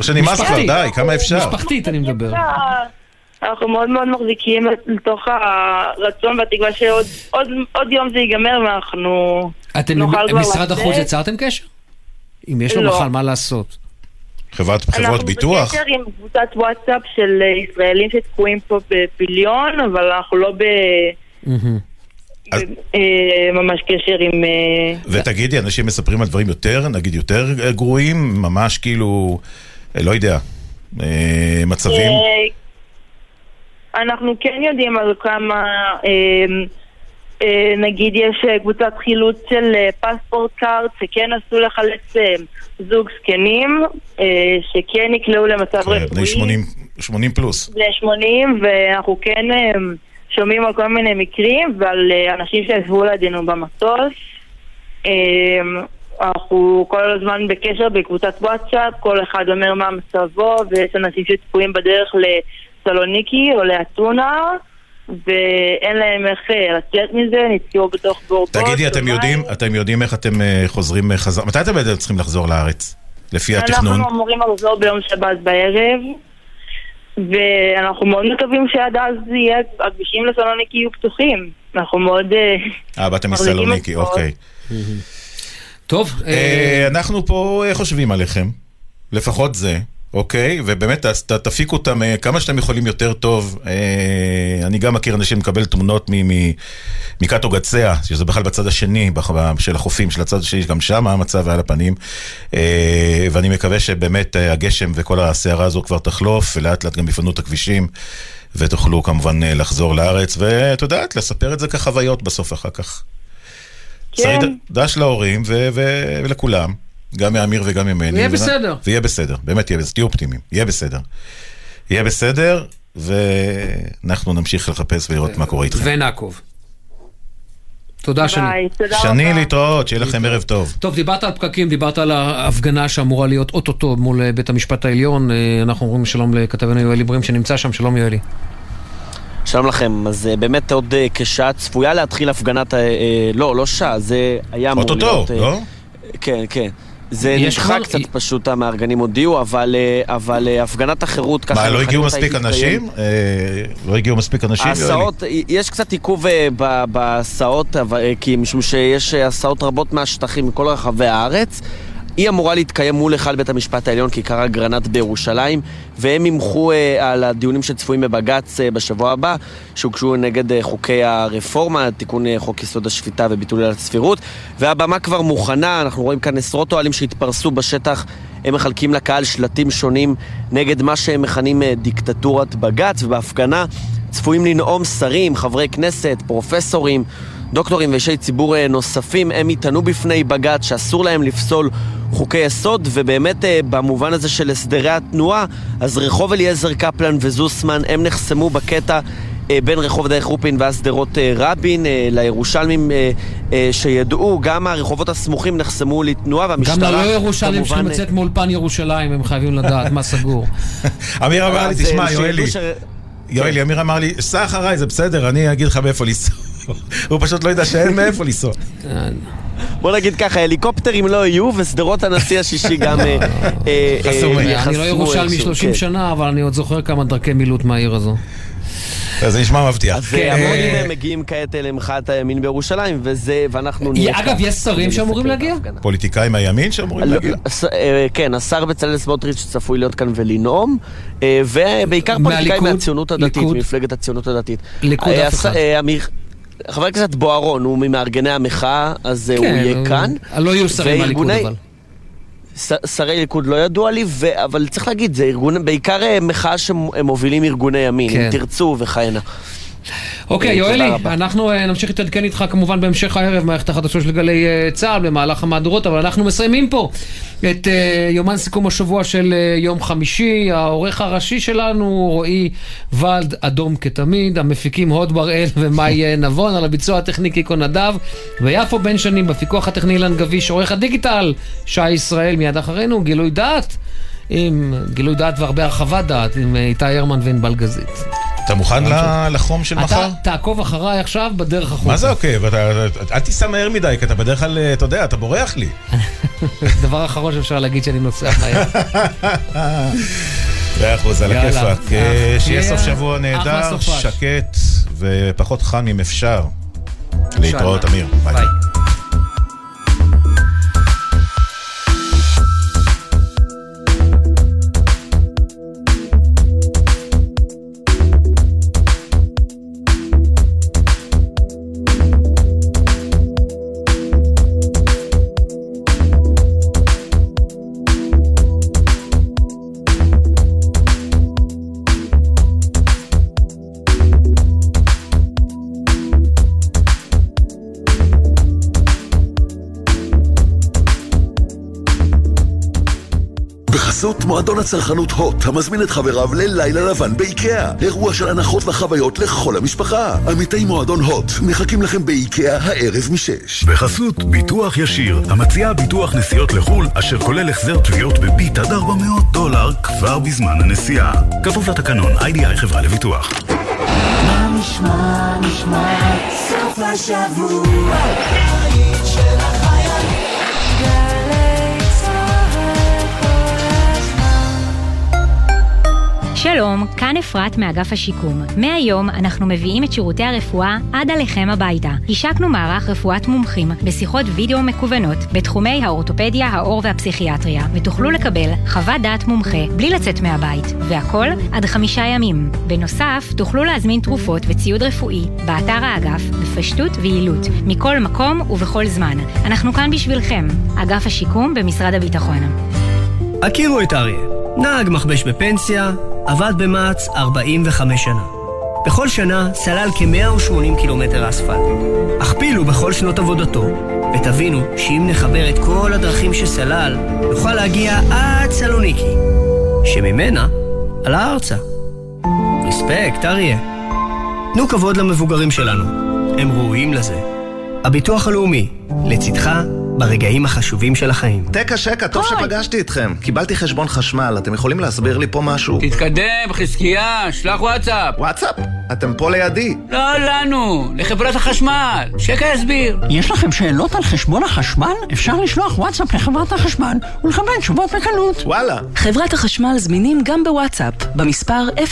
שנמאס כבר. די, כמה אפשר? משפחתית אני מדבר. אנחנו מאוד מאוד מחזיקים לתוך הרצון והתקווה שעוד עוד, עוד יום זה ייגמר ואנחנו אתם, נוכל כבר משרד לצאת. החוץ יצרתם קשר? אם יש לו לא. בכלל מה לעשות. חברת חברות אנחנו ביטוח? בקשר עם קבוצת וואטסאפ של ישראלים שתקועים פה בפיליון, אבל אנחנו לא ב... אה, ממש קשר עם... אה, ותגידי, אנשים מספרים על דברים יותר, נגיד יותר אה, גרועים, ממש כאילו, לא יודע, מצבים? אה, אנחנו כן יודעים על כמה, אה, אה, נגיד יש אה, קבוצת חילוץ של אה, פספורט קארט שכן עשו לחלץ אה, זוג זקנים, אה, שכן נקלעו למצב כן, בני רפואי. 80 80 פלוס. בני 80, ואנחנו כן אה, שומעים על כל מיני מקרים ועל אה, אנשים שישבו לידינו במטוס. אה, אנחנו כל הזמן בקשר בקבוצת וואטסאפ, כל אחד אומר מה מצבו, ויש אנשים שצפויים בדרך לסלוניקי או לאתונה, ואין להם איך אה, לצאת מזה, נתקעו בתוך בורבוט. תגידי, אתם יודעים, אתם יודעים איך אתם אה, חוזרים אה, חזרה? מתי אתם בעצם צריכים לחזור לארץ? לפי התכנון? אנחנו אמורים לחזור ביום שבת בערב, ואנחנו מאוד מקווים שעד אז יהיה, הכבישים לסלוניקי יהיו פתוחים. אנחנו מאוד... אה, באתם מסלוניקי. אוקיי. טוב, אנחנו פה חושבים עליכם, לפחות זה. אוקיי, ובאמת ת- ת- תפיקו אותם אה, כמה שאתם יכולים יותר טוב. אה, אני גם מכיר אנשים שמקבל תמונות מקאטו גצע, שזה בכלל בצד השני של החופים, של הצד השני, גם שם המצב על הפנים. אה, ואני מקווה שבאמת אה, הגשם וכל הסערה הזו כבר תחלוף, ולאט לאט גם יפנו את הכבישים, ותוכלו כמובן אה, לחזור לארץ, ואת יודעת, לספר את זה כחוויות בסוף אחר כך. כן. שרי דש להורים ו- ו- ולכולם, גם מאמיר וגם ממני. ויהיה ו- בסדר. ויהיה בסדר, באמת יהיה בסדר, תהיו אופטימיים, יהיה בסדר. יהיה בסדר, ואנחנו נמשיך לחפש ולראות מה קורה איתכם. ונעקוב. תודה שני. שני. להתראות, שיהיה לכם ערב טוב. טוב, דיברת על פקקים, דיברת על ההפגנה שאמורה להיות אוטוטו מול אה, בית המשפט העליון. אה, אנחנו אומרים שלום לכתבנו יואלי ברים שנמצא שם, שלום יואלי. שלום לכם, אז אה, באמת עוד כשעה צפויה להתחיל הפגנת, ה- לא, לא שעה, זה היה אמור אוטוטו, להיות... אה, לא? כן, כן. זה יש נדחה קצת פשוט, המארגנים הודיעו, אבל, אה, אבל אה, הפגנת החירות ככה... מה, לא הגיעו מספיק? אנשים? אה, לא הגיעו מספיק אנשים? יואלי? ההסעות, יש קצת עיכוב אה, ב- בהסעות, אבל- אה, כי משום שיש הסעות רבות מהשטחים מכל רחבי הארץ. היא אמורה להתקיים מול היכל בית המשפט העליון, כיכר אגרנט בירושלים, והם ימחו אה, על הדיונים שצפויים בבג"ץ אה, בשבוע הבא, שהוגשו נגד אה, חוקי הרפורמה, תיקון חוק יסוד השפיטה וביטול הסבירות, והבמה כבר מוכנה, אנחנו רואים כאן עשרות אוהלים שהתפרסו בשטח, הם מחלקים לקהל שלטים שונים נגד מה שהם מכנים דיקטטורת בג"ץ, ובהפגנה צפויים לנאום שרים, חברי כנסת, פרופסורים, דוקטורים ואישי ציבור אה, נוספים, הם יטענו בפני בג"ץ שאסור להם לפסול חוקי יסוד, ובאמת אה, במובן הזה של הסדרי התנועה, אז רחוב אליעזר קפלן וזוסמן, הם נחסמו בקטע אה, בין רחוב דרך רופין ואז שדרות רבין, לירושלמים שידעו, גם הרחובות הסמוכים נחסמו לתנועה, גם והמשטרה ללא ירושלים כמובן, צריכים לצאת מאולפן ירושלים, הם חייבים לדעת מה סגור. אמיר אמר לי, תשמע, יואלי, יואלי, אמיר אמר לי, סע אחריי, זה בסדר, אני אגיד לך מאיפה לנסוע. הוא פשוט לא ידע שאין מאיפה לנסוע. בוא נגיד ככה, הליקופטרים לא יהיו, ושדרות הנשיא השישי גם... אה, אה, חסומים. אה, אני לא ירושלמי איכשהו, 30 כן. שנה, אבל אני עוד זוכר כמה דרכי מילוט מהעיר הזו. זה נשמע מבטיח. אז כן, המונים מהם מגיעים כעת אה, למחאת הימין בירושלים, וזה, ואנחנו נהיה אגב, יש שרים שאמורים להגיע? פוליטיקאים מהימין שאמורים לא, להגיד? לא, כן, השר בצלאל סמוטריץ' צפוי להיות כאן ולנאום, ובעיקר פוליטיקאים? מהציונות הדתית? ממפלגת הציונות הדתית. ליכוד אף אחד. אה, חבר הכנסת בוארון הוא ממארגני המחאה, אז אה, הוא כן, יהיה הוא- כאן. לא יהיו שרים מהליכוד, וארגוני- אבל. ש- שרי ליכוד לא ידוע לי, ו- אבל צריך להגיד, זה ארגון, בעיקר אה, מחאה שמובילים ארגוני ימין, כן. אם תרצו וכהנה. אוקיי, יואלי. אנחנו אה, נמשיך להתעדכן איתך כמובן בהמשך הערב, מערכת החדשות של גלי אה, צה"ל, במהלך המהדורות, אבל אנחנו מסיימים פה את אה, יומן סיכום השבוע של יום חמישי. העורך הראשי שלנו, רועי ולד, אדום כתמיד, המפיקים הוד בראל ומאי נבון, על הביצוע הטכני קיקו נדב, ויפו בן שנים בפיקוח הטכני אילן גביש, עורך הדיגיטל, שי ישראל, מיד אחרינו, גילוי דעת. עם גילוי דעת והרבה הרחבת דעת, עם איתי הרמן וענבל גזית. אתה מוכן לחום של מחר? אתה תעקוב אחריי עכשיו בדרך החוצה. מה זה עוקב? אתה- אל תיסע מהר מדי, כי אתה בדרך כלל, אה, אתה יודע, אתה בורח לי. דבר אחרון שאפשר להגיד שאני נוסע מהר. מאה אחוז, על. הכיפאק. אה, אה, שיהיה סוף שבוע נהדר. שקט ופחות חם אם אפשר. להתראות, אמיר. ביי. בחסות מועדון הצרכנות הוט, המזמין את חבריו ללילה לבן באיקאה. אירוע של הנחות וחוויות לכל המשפחה. עמיתי מועדון הוט מחכים לכם באיקאה הערב משש. בחסות ביטוח ישיר, המציעה ביטוח נסיעות לחו"ל, אשר כולל החזר תביעות בביט עד 400 דולר כבר בזמן הנסיעה. כפוף לתקנון, איי-די-איי חברה לביטוח. מה נשמע, נשמע, סוף השבוע, שלום, כאן אפרת מאגף השיקום. מהיום אנחנו מביאים את שירותי הרפואה עד עליכם הביתה. השקנו מערך רפואת מומחים בשיחות וידאו מקוונות בתחומי האורתופדיה, העור והפסיכיאטריה, ותוכלו לקבל חוות דעת מומחה בלי לצאת מהבית, והכל עד חמישה ימים. בנוסף, תוכלו להזמין תרופות וציוד רפואי באתר האגף בפשטות ויעילות, מכל מקום ובכל זמן. אנחנו כאן בשבילכם, אגף השיקום במשרד הביטחון. הכירו את אריה, נהג מכבש בפנסיה, עבד במע"צ 45 שנה. בכל שנה סלל כ-180 קילומטר אספלט. הכפילו בכל שנות עבודתו, ותבינו שאם נחבר את כל הדרכים שסלל, נוכל להגיע עד סלוניקי, שממנה עלה ארצה. רספקט, אריה. תנו כבוד למבוגרים שלנו, הם ראויים לזה. הביטוח הלאומי, לצדך ברגעים החשובים של החיים. תקה שקה, טוב שפגשתי אתכם. קיבלתי חשבון חשמל, אתם יכולים להסביר לי פה משהו? תתקדם, חזקיה, שלח וואטסאפ. וואטסאפ? אתם פה לידי. לא לנו, לחברת החשמל. שקע יסביר. יש לכם שאלות על חשבון החשמל? אפשר לשלוח וואטסאפ לחברת החשמל ולקבל תשובות בקלות. וואלה. חברת החשמל זמינים גם בוואטסאפ, במספר 055-7000-103.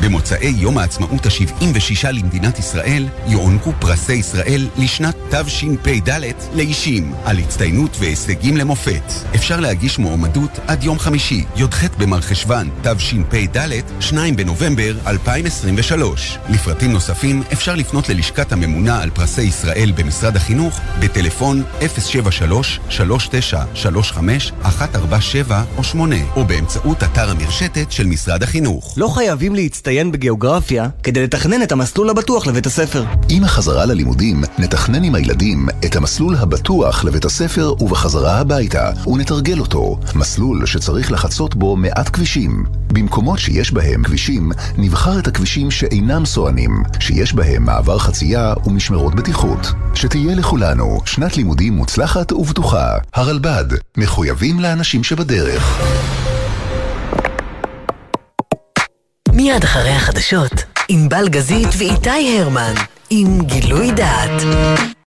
במוצאי יום העצמאות ה-76 למדינת ישראל יוענקו פרסי ישראל לשנת תשפ"ד לאישים על הצטיינות והישגים למופת. אפשר להגיש מועמדות עד יום חמישי, י"ח במרחשוון תשפ"ד, 2 בנובמבר 2023. לפרטים נוספים אפשר לפנות ללשכת הממונה על פרסי ישראל במשרד החינוך בטלפון 073-3935-147 או 8 או באמצעות אתר המרשתת של משרד החינוך. לא חייבים להצטיין בגיאוגרפיה כדי לתכנן את המסלול הבטוח לבית הספר. עם החזרה ללימודים, נתכנן עם הילדים את המסלול הבטוח לבית הספר ובחזרה הביתה, ונתרגל אותו. מסלול שצריך לחצות בו מעט כבישים. במקומות שיש בהם כבישים, נבחר את הכבישים שאינם סוענים, שיש בהם מעבר חצייה ומשמרות בטיחות. שתהיה לכולנו שנת לימודים מוצלחת ובטוחה. הרלב"ד, מחויבים לאנשים שבדרך. מיד אחרי החדשות, עם בלגזית ואיתי הרמן, עם גילוי דעת.